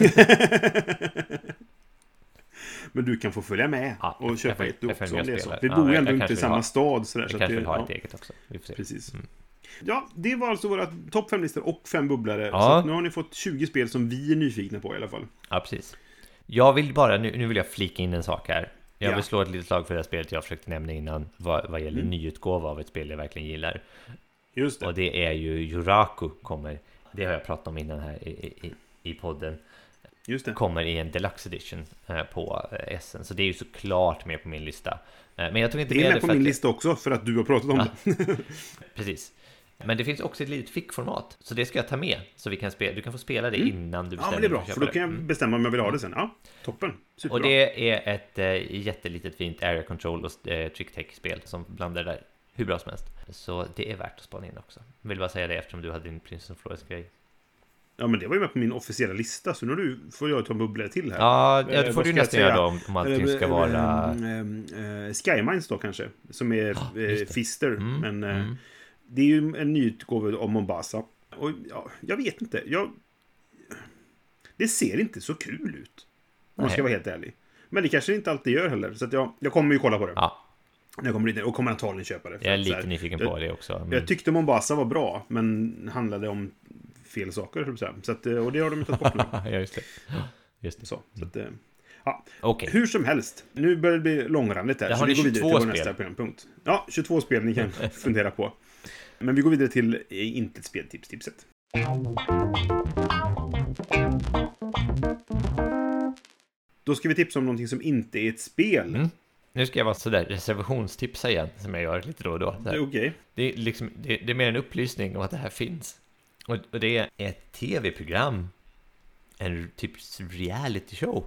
Men du kan få följa med Ja, och köpa ett du också om det är så. Vi Ja, bor ju jag- ändå inte i samma har- stad. Sådär, Jag så kanske vill ha ja. ett eget också. Vi får se. Precis. Mm. Ja, det var alltså våra topp 5-listor och fem bubblare. Ja. Så nu har ni fått 20 spel som vi är nyfikna på i alla fall. Ja, precis. Jag vill bara, nu, nu vill jag flika in en sak här. Jag Ja. vill slå ett litet slag för det här spelet jag försökte nämna innan, vad, vad gäller Mm. nyutgåva av ett spel jag verkligen gillar. Just det. Och det är ju Juraku kommer, det har jag pratat om innan här i, i, i podden, Just det. kommer i en deluxe edition eh, på eh, SN. Så det är ju såklart med på min lista. Eh, men jag tog inte Det är med med det på min lista också, för att du har pratat om Ja. det. <laughs> Precis. Men det finns också ett litet fickformat, så det ska jag ta med. Så vi kan spela, du kan få spela det innan du Ja, bestämmer men det är bra, för då kan jag Mm. bestämma om jag vill ha det sen. Ja, toppen. Superbra. Och det är ett jättelitet fint area control och trick tech spel som blandar där hur bra som helst. Så det är värt att spana in också. Vill bara säga det eftersom du hade din Prince of Flores grej. Ja, men det var ju med på min officiella lista, så nu du, får jag ta en bubblare till här. Ja, Eh, ja det får vad du nästan göra då om, om allting ska Eh, vara... eh, eh, eh, Skymines då kanske, som är eh, det. Fister. Mm, Men eh, mm. det är ju en nyutgåva av Mombasa. Och ja, jag vet inte. Jag... Det ser inte så kul ut. Om jag ska vara helt ärlig. Men det kanske det inte alltid gör heller. Så jag, jag kommer ju kolla på det. Ja, jag kommer dit och kommer antagligen köpa det. jag är så här, lite nyfiken jag, på det också. Mm. Jag tyckte Mombasa var bra, men handlade om fel saker, så att, eh, Och det har de ju tagit bort nu. <laughs> ja, just det. <gasps> Just det. Så, så att, eh, ja. Okej. Hur som helst, nu börjar det bli långrandigt här. Där så har vi går vidare 22 till vår nästa programpunkt. Ja, 22 spel ni kan <laughs> fundera på. Men vi går vidare till eh, inte ett speltips-tipset. Då ska vi tipsa om någonting som inte är ett spel. Mm. Nu ska jag vara sådär reservationstipsa igen, som jag gör lite då och då. Det är okej. Det är, liksom, det, det är mer en upplysning om att det här finns. Och, och det är ett tv-program, en typ reality show,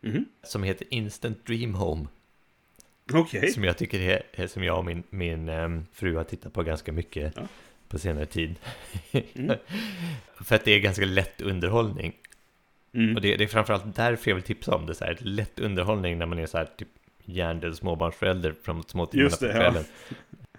Mhm. som heter Instant Dream Home. Okej. Som jag tycker är, är som jag och min, min ehm, fru har tittat på ganska mycket Ja. på senare tid. Mm. <laughs> För att det är ganska lätt underhållning. Mm. Och det, det är framförallt därför jag vill tipsa om det. Så här, lätt underhållning när man är så här typ hjärndöd småbarnsförälder framåt småtimmarna Just på det, ja. kvällen.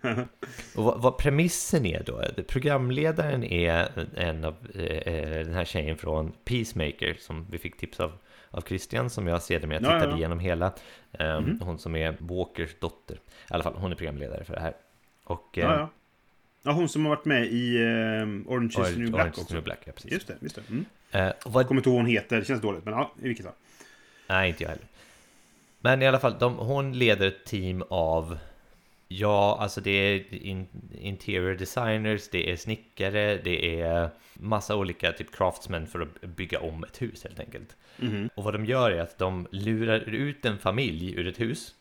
<laughs> Och vad, vad premissen är då? Programledaren är en av eh, den här tjejen från Peacemaker som vi fick tips av av Christian som jag sedermera Ja, ja, tittade ja. igenom hela. Ehm, Mhm. Hon som är Walkers dotter. I alla fall, hon är programledare för det här. Och, eh, Ja, ja. Ja, hon som har varit med i eh, Orange is the New Black Orange också. New Black, ja, precis. Just det, just det. Mm. Eh, och vad kommer inte ihåg vad hon heter, det känns dåligt. Men ja, i vilket fall. Nej, inte jag heller. Men i alla fall, de, hon leder ett team av Ja, alltså det är in, interior designers, det är snickare, det är massa olika typ craftsmen för att bygga om ett hus helt enkelt. Mhm. Och vad de gör är att de lurar ut en familj ur ett hus.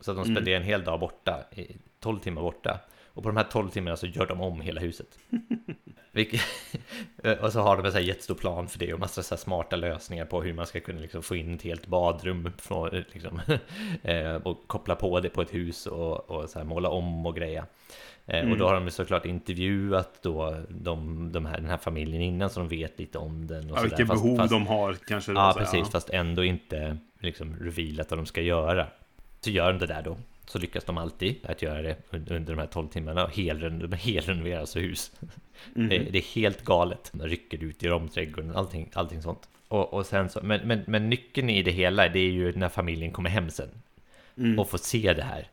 Så att de Mm. spenderar en hel dag borta, i 12 timmar borta. Och på de här 12 timmarna så gör de om hela huset. <laughs> Vilket, <laughs> och så har de en så här jättestor plan för det och massa så smarta lösningar på hur man ska kunna liksom få in ett helt badrum från, liksom, <laughs> eh, och koppla på det på ett hus och, och så måla om och greja. Mm. Och då har de såklart intervjuat då de, de här, den här familjen innan så de vet lite om den. Och Ja, vilka. Fast- behov fast- de har kanske. Ja, precis. Fast ändå inte liksom revealat vad de ska göra. Så gör de det där då. Så lyckas de alltid att göra det un- under de här 12 timmarna. Och helren, de helrenoverar alltså hus. Mhm. Det, det är helt galet. De rycker ut i romträdgården, allting, allting sånt. Och, och sen så, men, men, men nyckeln i det hela, det är ju när familjen kommer hem sen. Mm. Och får se det här.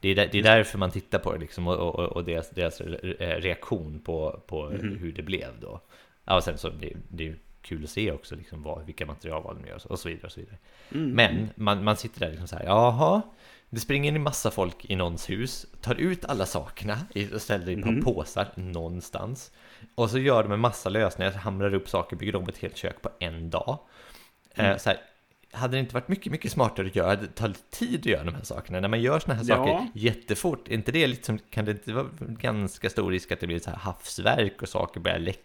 Det är, där, det är därför man tittar på det liksom, och, och, och deras, deras reaktion på, på Mhm. hur det blev då. Ja, och sen så det, det är kul att se också liksom, vad, vilka materialval de gör och så vidare. Och så vidare. Mm. Men man, man sitter där liksom så här, jaha, det springer in massa folk i någons hus, tar ut alla sakerna och ställer i par Mhm. påsar någonstans. Och så gör de en massa lösningar, hamrar upp saker, bygger om ett helt kök på en dag. Mm. Eh, så här, hade det inte varit mycket, mycket smartare att göra, det tar lite tid att göra de här sakerna. När man gör såna här Ja. saker jättefort, inte det liksom, kan det inte vara ganska stor risk att det blir så här havsverk och saker börjar läcka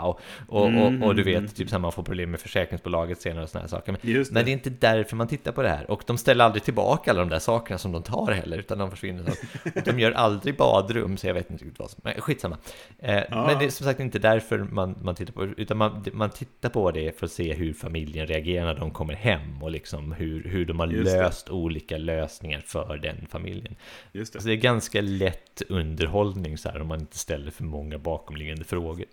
och, och, och, och du Mm. vet, typ så här, man får problem med försäkringsbolaget senare och såna här saker. Men det. Nej, det är inte därför man tittar på det här. Och de ställer aldrig tillbaka alla de där sakerna som de tar heller, utan de försvinner. <laughs> De gör aldrig badrum, så jag vet inte riktigt vad som... Men skitsamma. Eh, Ja. Men det är som sagt inte därför man, man tittar på det, utan man, man tittar på det för att se hur familjen reagerar när de kommer hem och liksom hur, hur de har Just det. löst olika lösningar för den familjen. Just det. Så det är ganska lätt underhållning så här om man inte ställer för många bakomliggande frågor.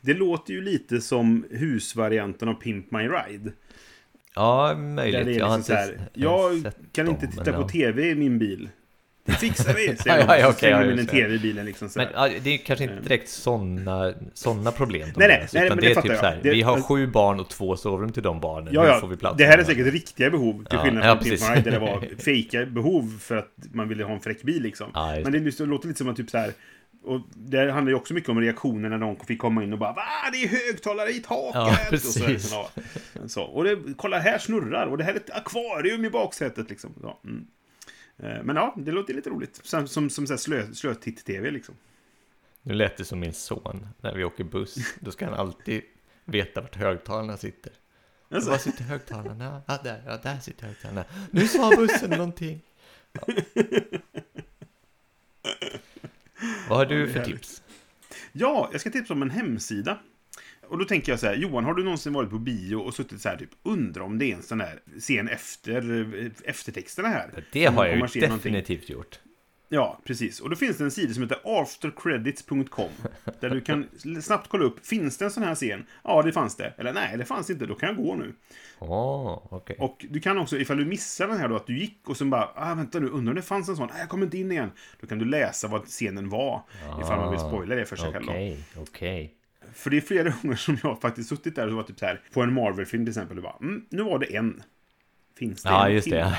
Det låter ju lite som husvarianten av Pimp My Ride. Ja, möjligt. är Jag har liksom inte här, jag sett kan dem, inte titta på ja. tv i min bil. Det fixar vi, <laughs> säger ja, ja, slänger ja, de in en tv i bilen liksom så Men ja, det är kanske inte direkt sådana såna problem de Nej, nej, nej, utan men det det är typ jag. så här, Det- vi har alltså- sju barn och två sovrum till de barnen, Ja, ja. får vi plats Det här är säkert riktiga behov, till skillnad från Pimp. My Ride, där det var fejka behov för att man ville ha en fräck bil liksom. Men det, liksom- låter lite som att typ så här... Och det handlar ju också mycket om reaktioner när de fick komma in och bara Va? Det är högtalare i taket! Ja, och så, precis. liksom, ja. så, och det, kolla här snurrar och det här är ett akvarium i baksätet liksom. Ja, mm. Eh, Men ja, det låter lite roligt. Som, som, som så slö, slötitt-tv liksom. Nu lät det som min son, när vi åker buss, då ska han alltid veta vart högtalarna sitter. Alltså, Var sitter högtalarna? Ja, där, ja, där sitter högtalarna. Nu sa bussen någonting. Ja. <laughs> Vad har du för härligt. tips? Ja, jag ska tipsa om en hemsida. Och då tänker jag så här, Johan, har du någonsin varit på bio och suttit så här, typ, undrar om det är en sån här scen efter eftertexterna här? Det har jag ju se någonting. definitivt gjort. Ja, precis. Och då finns det en sida som heter aftercredits.com. Där du kan snabbt kolla upp, finns det en sån här scen? Ja, det fanns det. Eller nej, det fanns inte, då kan jag gå nu. Åh, okej. Och du kan också, ifall du missar den här då, att du gick och sen bara, ah, vänta nu, undrar om det fanns en sån? Nej, jag kommer inte in igen. Då kan du läsa vad scenen var, ifall man vill spoila det för sig själv. Okej, okej. För det är flera <laughs> gånger som jag faktiskt suttit där och var typ så här, på en Marvel-film till exempel, och bara, mm, nu var det en. Finns det Ja, en just till? det.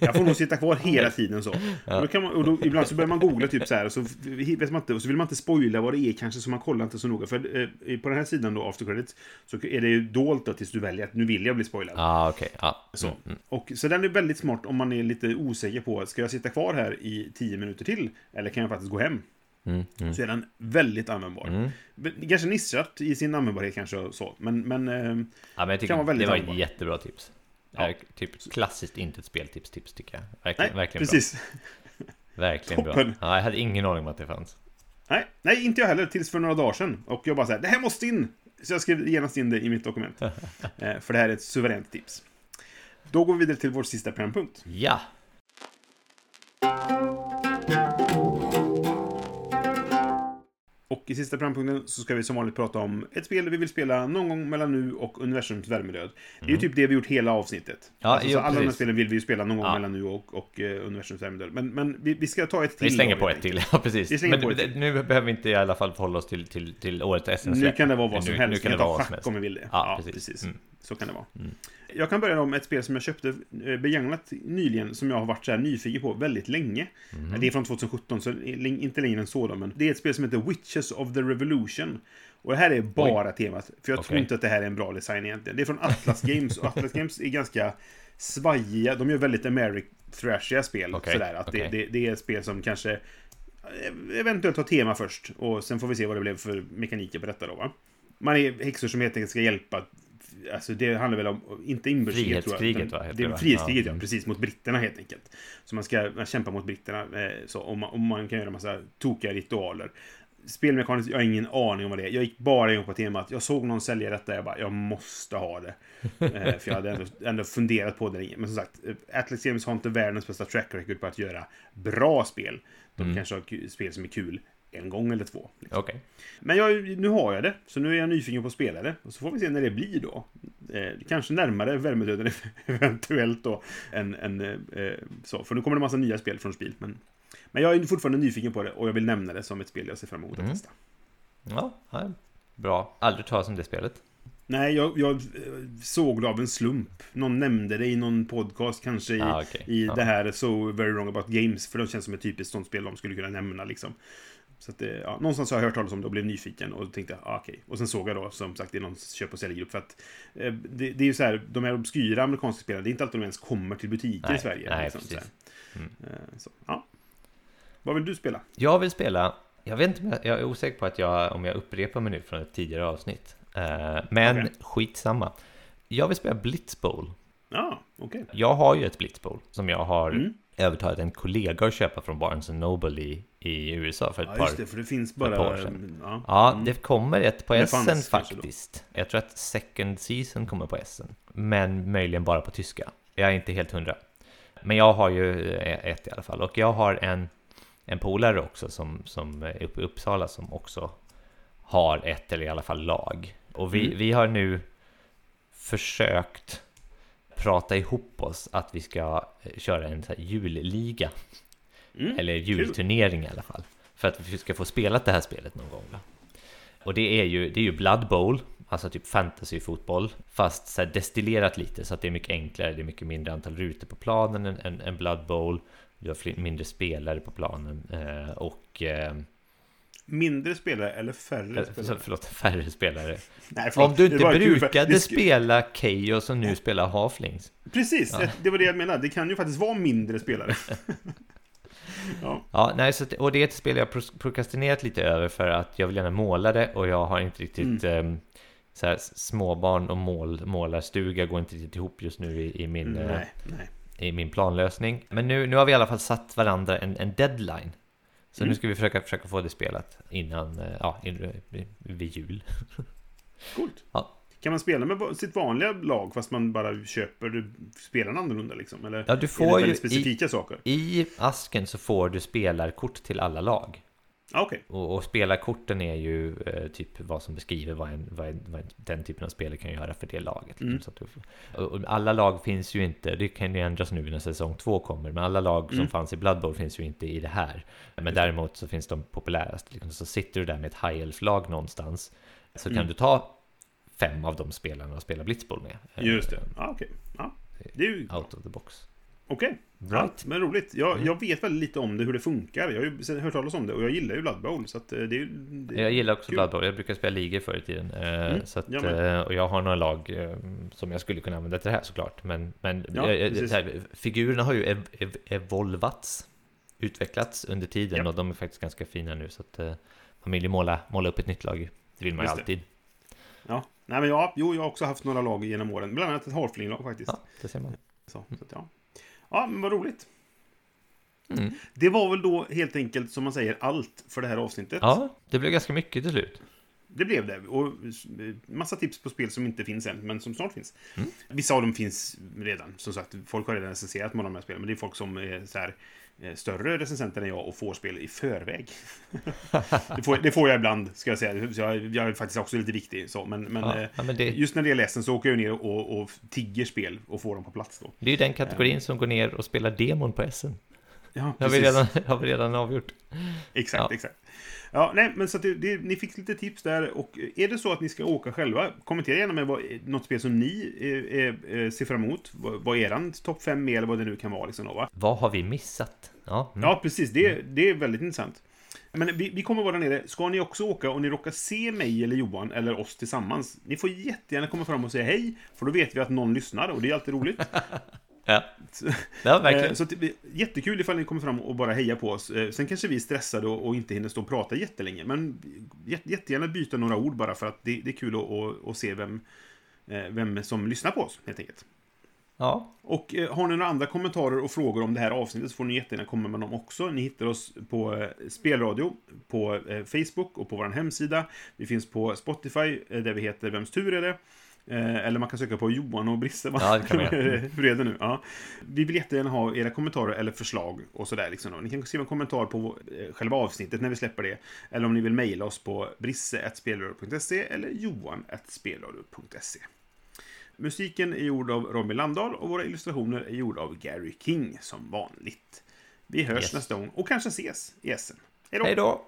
<laughs> Jag får nog sitta kvar hela tiden så. Och då kan man, och då, ibland så börjar man googla typ så här, och så, vet man inte, och så vill man inte spoila vad det är kanske, så man kollar inte så noga. För eh, på den här sidan då, After Credits, så är det ju dolt då tills du väljer att nu vill jag bli spoilad. Ja, okej. Ja. Så. Mm, mm. Och, så den är väldigt smart om man är lite osäker på, ska jag sitta kvar här i tio minuter till? Eller kan jag faktiskt gå hem? Mm, mm. Så är den väldigt användbar. Mm. Ganska nischat i sin användbarhet kanske så. Men, men eh, Ja, men Kan vara väldigt det var ett jättebra tips. Ja. Typ klassiskt inte ett speltips, tips tycker jag. nej, Verkligen, verkligen precis. bra. <laughs> Verkligen bra. Ja, jag hade ingen aning om att det fanns. Nej, nej, inte jag heller. Tills för några dagar sedan. Och jag bara så här, det här måste in! Så jag skrev genast in det i mitt dokument. <laughs> eh, för det här är ett suveränt tips. Då går vi vidare till vår sista programpunkt. Ja, Och i sista programpunkten så ska vi som vanligt prata om ett spel vi vill spela någon gång mellan nu och universums värmedöd. Det är ju typ det vi gjort hela avsnittet. Ja, alltså, jo, alla de här precis. spelen vill vi ju spela någon gång Ja. mellan nu och, och eh, universums värmedöd. Men, men vi, vi ska ta ett till. vi slänger då, <laughs> på ett till. Ja, precis. Men nu behöver vi inte i alla fall förhålla oss till, till, till årets SM Nu kan det vara vad Nu- som nu helst. kan vi det kan vara ta schack om vi vill det. Ja, precis. precis. Mm. Mm. Så kan det vara. Mm. Jag kan börja med ett spel som jag köpte eh, begagnat nyligen, som jag har varit så här nyfiken på väldigt länge. Mm. Det är från 2017, så inte längre än så då, men det är ett spel som heter Witches of the Revolution. Och det här är bara temat, för jag tror Okej. inte att det här är en bra design egentligen. Det är från Atlas <laughs> Games, och Atlas Games är ganska svajiga, de gör väldigt Americ-thrashiga spel. Okej, Sådär, att okej. det, det, det är ett spel som kanske eh, eventuellt har tema först, och sen får vi se vad det blev för mekaniker på detta då, va? Man är häxor som helt enkelt ska hjälpa Alltså det handlar väl om, inte inbördeskriget tror jag. Frihetskriget, va, Det är frihetskriget, ja. Ja. Precis, mot britterna helt enkelt. Så man ska man kämpa mot britterna, eh, så, om, man, om man kan göra massa tokiga ritualer. Spelmekaniskt, jag har ingen aning om vad det är. Jag gick bara igång på temat. Jag såg någon sälja detta, jag bara, jag måste ha det. <laughs> eh, för jag hade ändå, ändå funderat på det länge. Men som sagt, eh, Atlas Games har inte världens bästa track record på att göra bra spel. De Mm. kanske har spel som är kul en gång eller två. Liksom. Okej. Men jag, nu har jag det, så nu är jag nyfiken på att spela det. Och så får vi se när det blir då. Eh, kanske närmare värmedöden <laughs> eventuellt då. Än, än, eh, så. För nu kommer det massa nya spel från Spiel. Men, men jag är fortfarande nyfiken på det och jag vill nämna det som ett spel jag ser fram emot att Mm. testa. Ja, bra. Aldrig talas om det spelet. Nej, jag, jag eh, såg det av en slump. Någon nämnde det i någon podcast kanske i, Ah, okej. i Ja. det här So Very Wrong About Games. För det känns som ett typiskt sånt spel de skulle kunna nämna liksom. Så att, ja, någonstans har jag hört talas om det och blev nyfiken och tänkte, ah, okej. Och sen såg jag då, som sagt, i någon köp och säljgrupp. För att eh, det, det är ju så här, de här obskyra amerikanska spelen, det är inte alltid de ens kommer till butiker Nej, i Sverige. nej, liksom, så, precis. Mm. Eh, så, ja. Vad vill du spela? Jag vill spela, jag vet inte, jag, är osäker på att jag, om jag upprepar mig nu från ett tidigare avsnitt. Eh, men Okej. skitsamma. Jag vill spela Blitzbowl. Ja, okej. Jag har ju ett Blitzbowl som jag har Mm. Övertalat en kollega att köpa från Barnes Noble i, i USA för ett Ja, par just det, för det finns bara... år sedan. Ja, Ja, mm. det kommer ett på Essen faktiskt. Jag tror att second season kommer på Essen. Men möjligen bara på tyska. Jag är inte helt hundra. Men jag har ju eh, ett i alla fall. Och jag har en, en polare också som, som är uppe i Uppsala som också har ett eller i alla fall lag. Och vi, Mm. vi har nu försökt prata ihop oss att vi ska eh, köra en så julliga. Mm. Eller julturnering i alla fall. För att vi ska få spela det här spelet någon gång. Då. Och det är ju, det är ju Blood Bowl, alltså typ fantasyfotboll, fast så destillerat lite så att det är mycket enklare, det är mycket mindre antal rutor på planen än, än, än Blood Bowl. Du har fler, mindre spelare på planen eh, och... Mindre spelare eller färre för, spelare? förlåt, färre spelare. Nej, förlåt. Om du inte för- brukade sk- spela Chaos och nu spelar Halflings. Precis, det var det jag menade. Det kan ju faktiskt vara mindre spelare. <laughs> ja. Ja, nej, så, och det är ett spel jag prokrastinerat lite över för att jag vill gärna måla det och jag har inte riktigt ehm, så här, småbarn och mål, målarstuga går inte riktigt ihop just nu i, i, min, Nej, nej. i min planlösning. Men nu, nu har vi i alla fall satt varandra en, en deadline. Så Mm. nu ska vi försöka, försöka få det spelat innan, eh, ja, in, vid jul. Coolt. Ja. Kan man spela med sitt vanliga lag fast man bara köper spelarna annorlunda liksom? Eller Ja, du är får det ju väldigt i- specifika saker? I asken så får du spelarkort till alla lag. Ah, Okej. Och, och spelarkorten är ju eh, typ vad som beskriver vad, en, vad, en, vad den typen av spelare kan göra för det laget. liksom. Mm. Att du, och, och alla lag finns ju inte, det kan ju ändras nu när säsong två kommer, men alla lag som Mm. fanns i Blood Bowl finns ju inte i det här. Men däremot så finns de populäraste. Liksom. Så sitter du där med ett High Elf-lag någonstans, så kan Mm. du ta fem av de spelarna och spela Blitzbowl med. Just det. Ah, Okej. Ja. Det är ju... Out of the box. Okej. Ja, Right. men roligt. Jag, Mm. jag vet väldigt lite om det, hur det funkar. Jag har ju hört talas om det och jag gillar ju Blood Bowl. Så eh, det är det- Jag gillar också kul. Blood Bowl, jag brukar spela ligor förr i tiden. Eh, Mm, så att, med. eh, och jag har några lag som jag skulle kunna använda till det här såklart. Men, men Ja, här, figurerna har ju ev ev evolvats, utvecklats under tiden Ja. och de är faktiskt ganska fina nu. Så att man vill ju måla, måla upp ett nytt lag. Det vill man ju alltid. Ja. Nej, men ja, jo, jag har också haft några lag genom åren. Bland annat ett Halfling-lag faktiskt. Ja, det ser man. Så, så att, ja. Ja, men vad roligt. Mm. Det var väl då helt enkelt, som man säger, allt för det här avsnittet. Ja, det blev ganska mycket till slut. Det blev det. Och eh, massa tips på spel som inte finns än, men som snart finns. Mm. Vissa av dem finns redan. Som sagt, folk har redan recenserat många av de här spelen. Men det är folk som är så här, större recensenter än jag och får spel i förväg. <laughs> det, får, det får jag ibland, ska jag säga. Jag, jag är faktiskt också lite viktig. Så, men men, Ja, eh, ja, men det, just när det är ledsen så åker jag ner och, och tigger spel och får dem på plats då. det är ju den kategorin som går ner och spelar demon på SM. Ja, Det har vi redan, har vi redan avgjort. Exakt, Ja. exakt. Ja, nej, men så det, det, ni fick lite tips där. Och är det så att ni ska åka själva, kommentera gärna med vad, något spel som ni eh, eh, eh, ser fram emot. Vad, vad eran topp 5 är eller vad det nu kan vara. Liksom, då, va? Vad har vi missat? Ja, mm. Ja, precis. Det, det är väldigt intressant. Men vi, vi kommer vara där nere. Ska ni också åka och ni råkar se mig eller Johan eller oss tillsammans, ni får jättegärna komma fram och säga hej, för då vet vi att någon lyssnar och det är alltid roligt. <laughs> ja. <laughs> ja verkligen. Eh, Så jättekul ifall ni kommer fram och bara hejar på oss. Eh, Sen kanske vi är stressade och inte hinner stå och prata jättelänge. Men jät- jättegärna byta några ord bara för att det, är kul att, se vem, eh, vem som lyssnar på oss, helt enkelt. Ja, Och har ni några andra kommentarer och frågor om det här avsnittet så får ni jättegärna komma med dem också. Ni hittar oss på Spelradio, på Facebook och på vår hemsida. Vi finns på Spotify, där vi heter Vems tur är det? Eh, Eller man kan söka på Johan och Brisse. va? Ja, det kan man. Hur är det nu? Ja. Vi vill jättegärna ha era kommentarer eller förslag och sådär. Liksom. Ni kan skriva en kommentar på eh, själva avsnittet när vi släpper det. Eller om ni vill mejla oss på brisse.spelradio.se eller johan.spelradio.se. Musiken är gjord av Robin Landahl och våra illustrationer är gjorda av Gary King som vanligt. Vi hörs Yes. nästa gång och kanske ses i Essen. Hej då! hej då!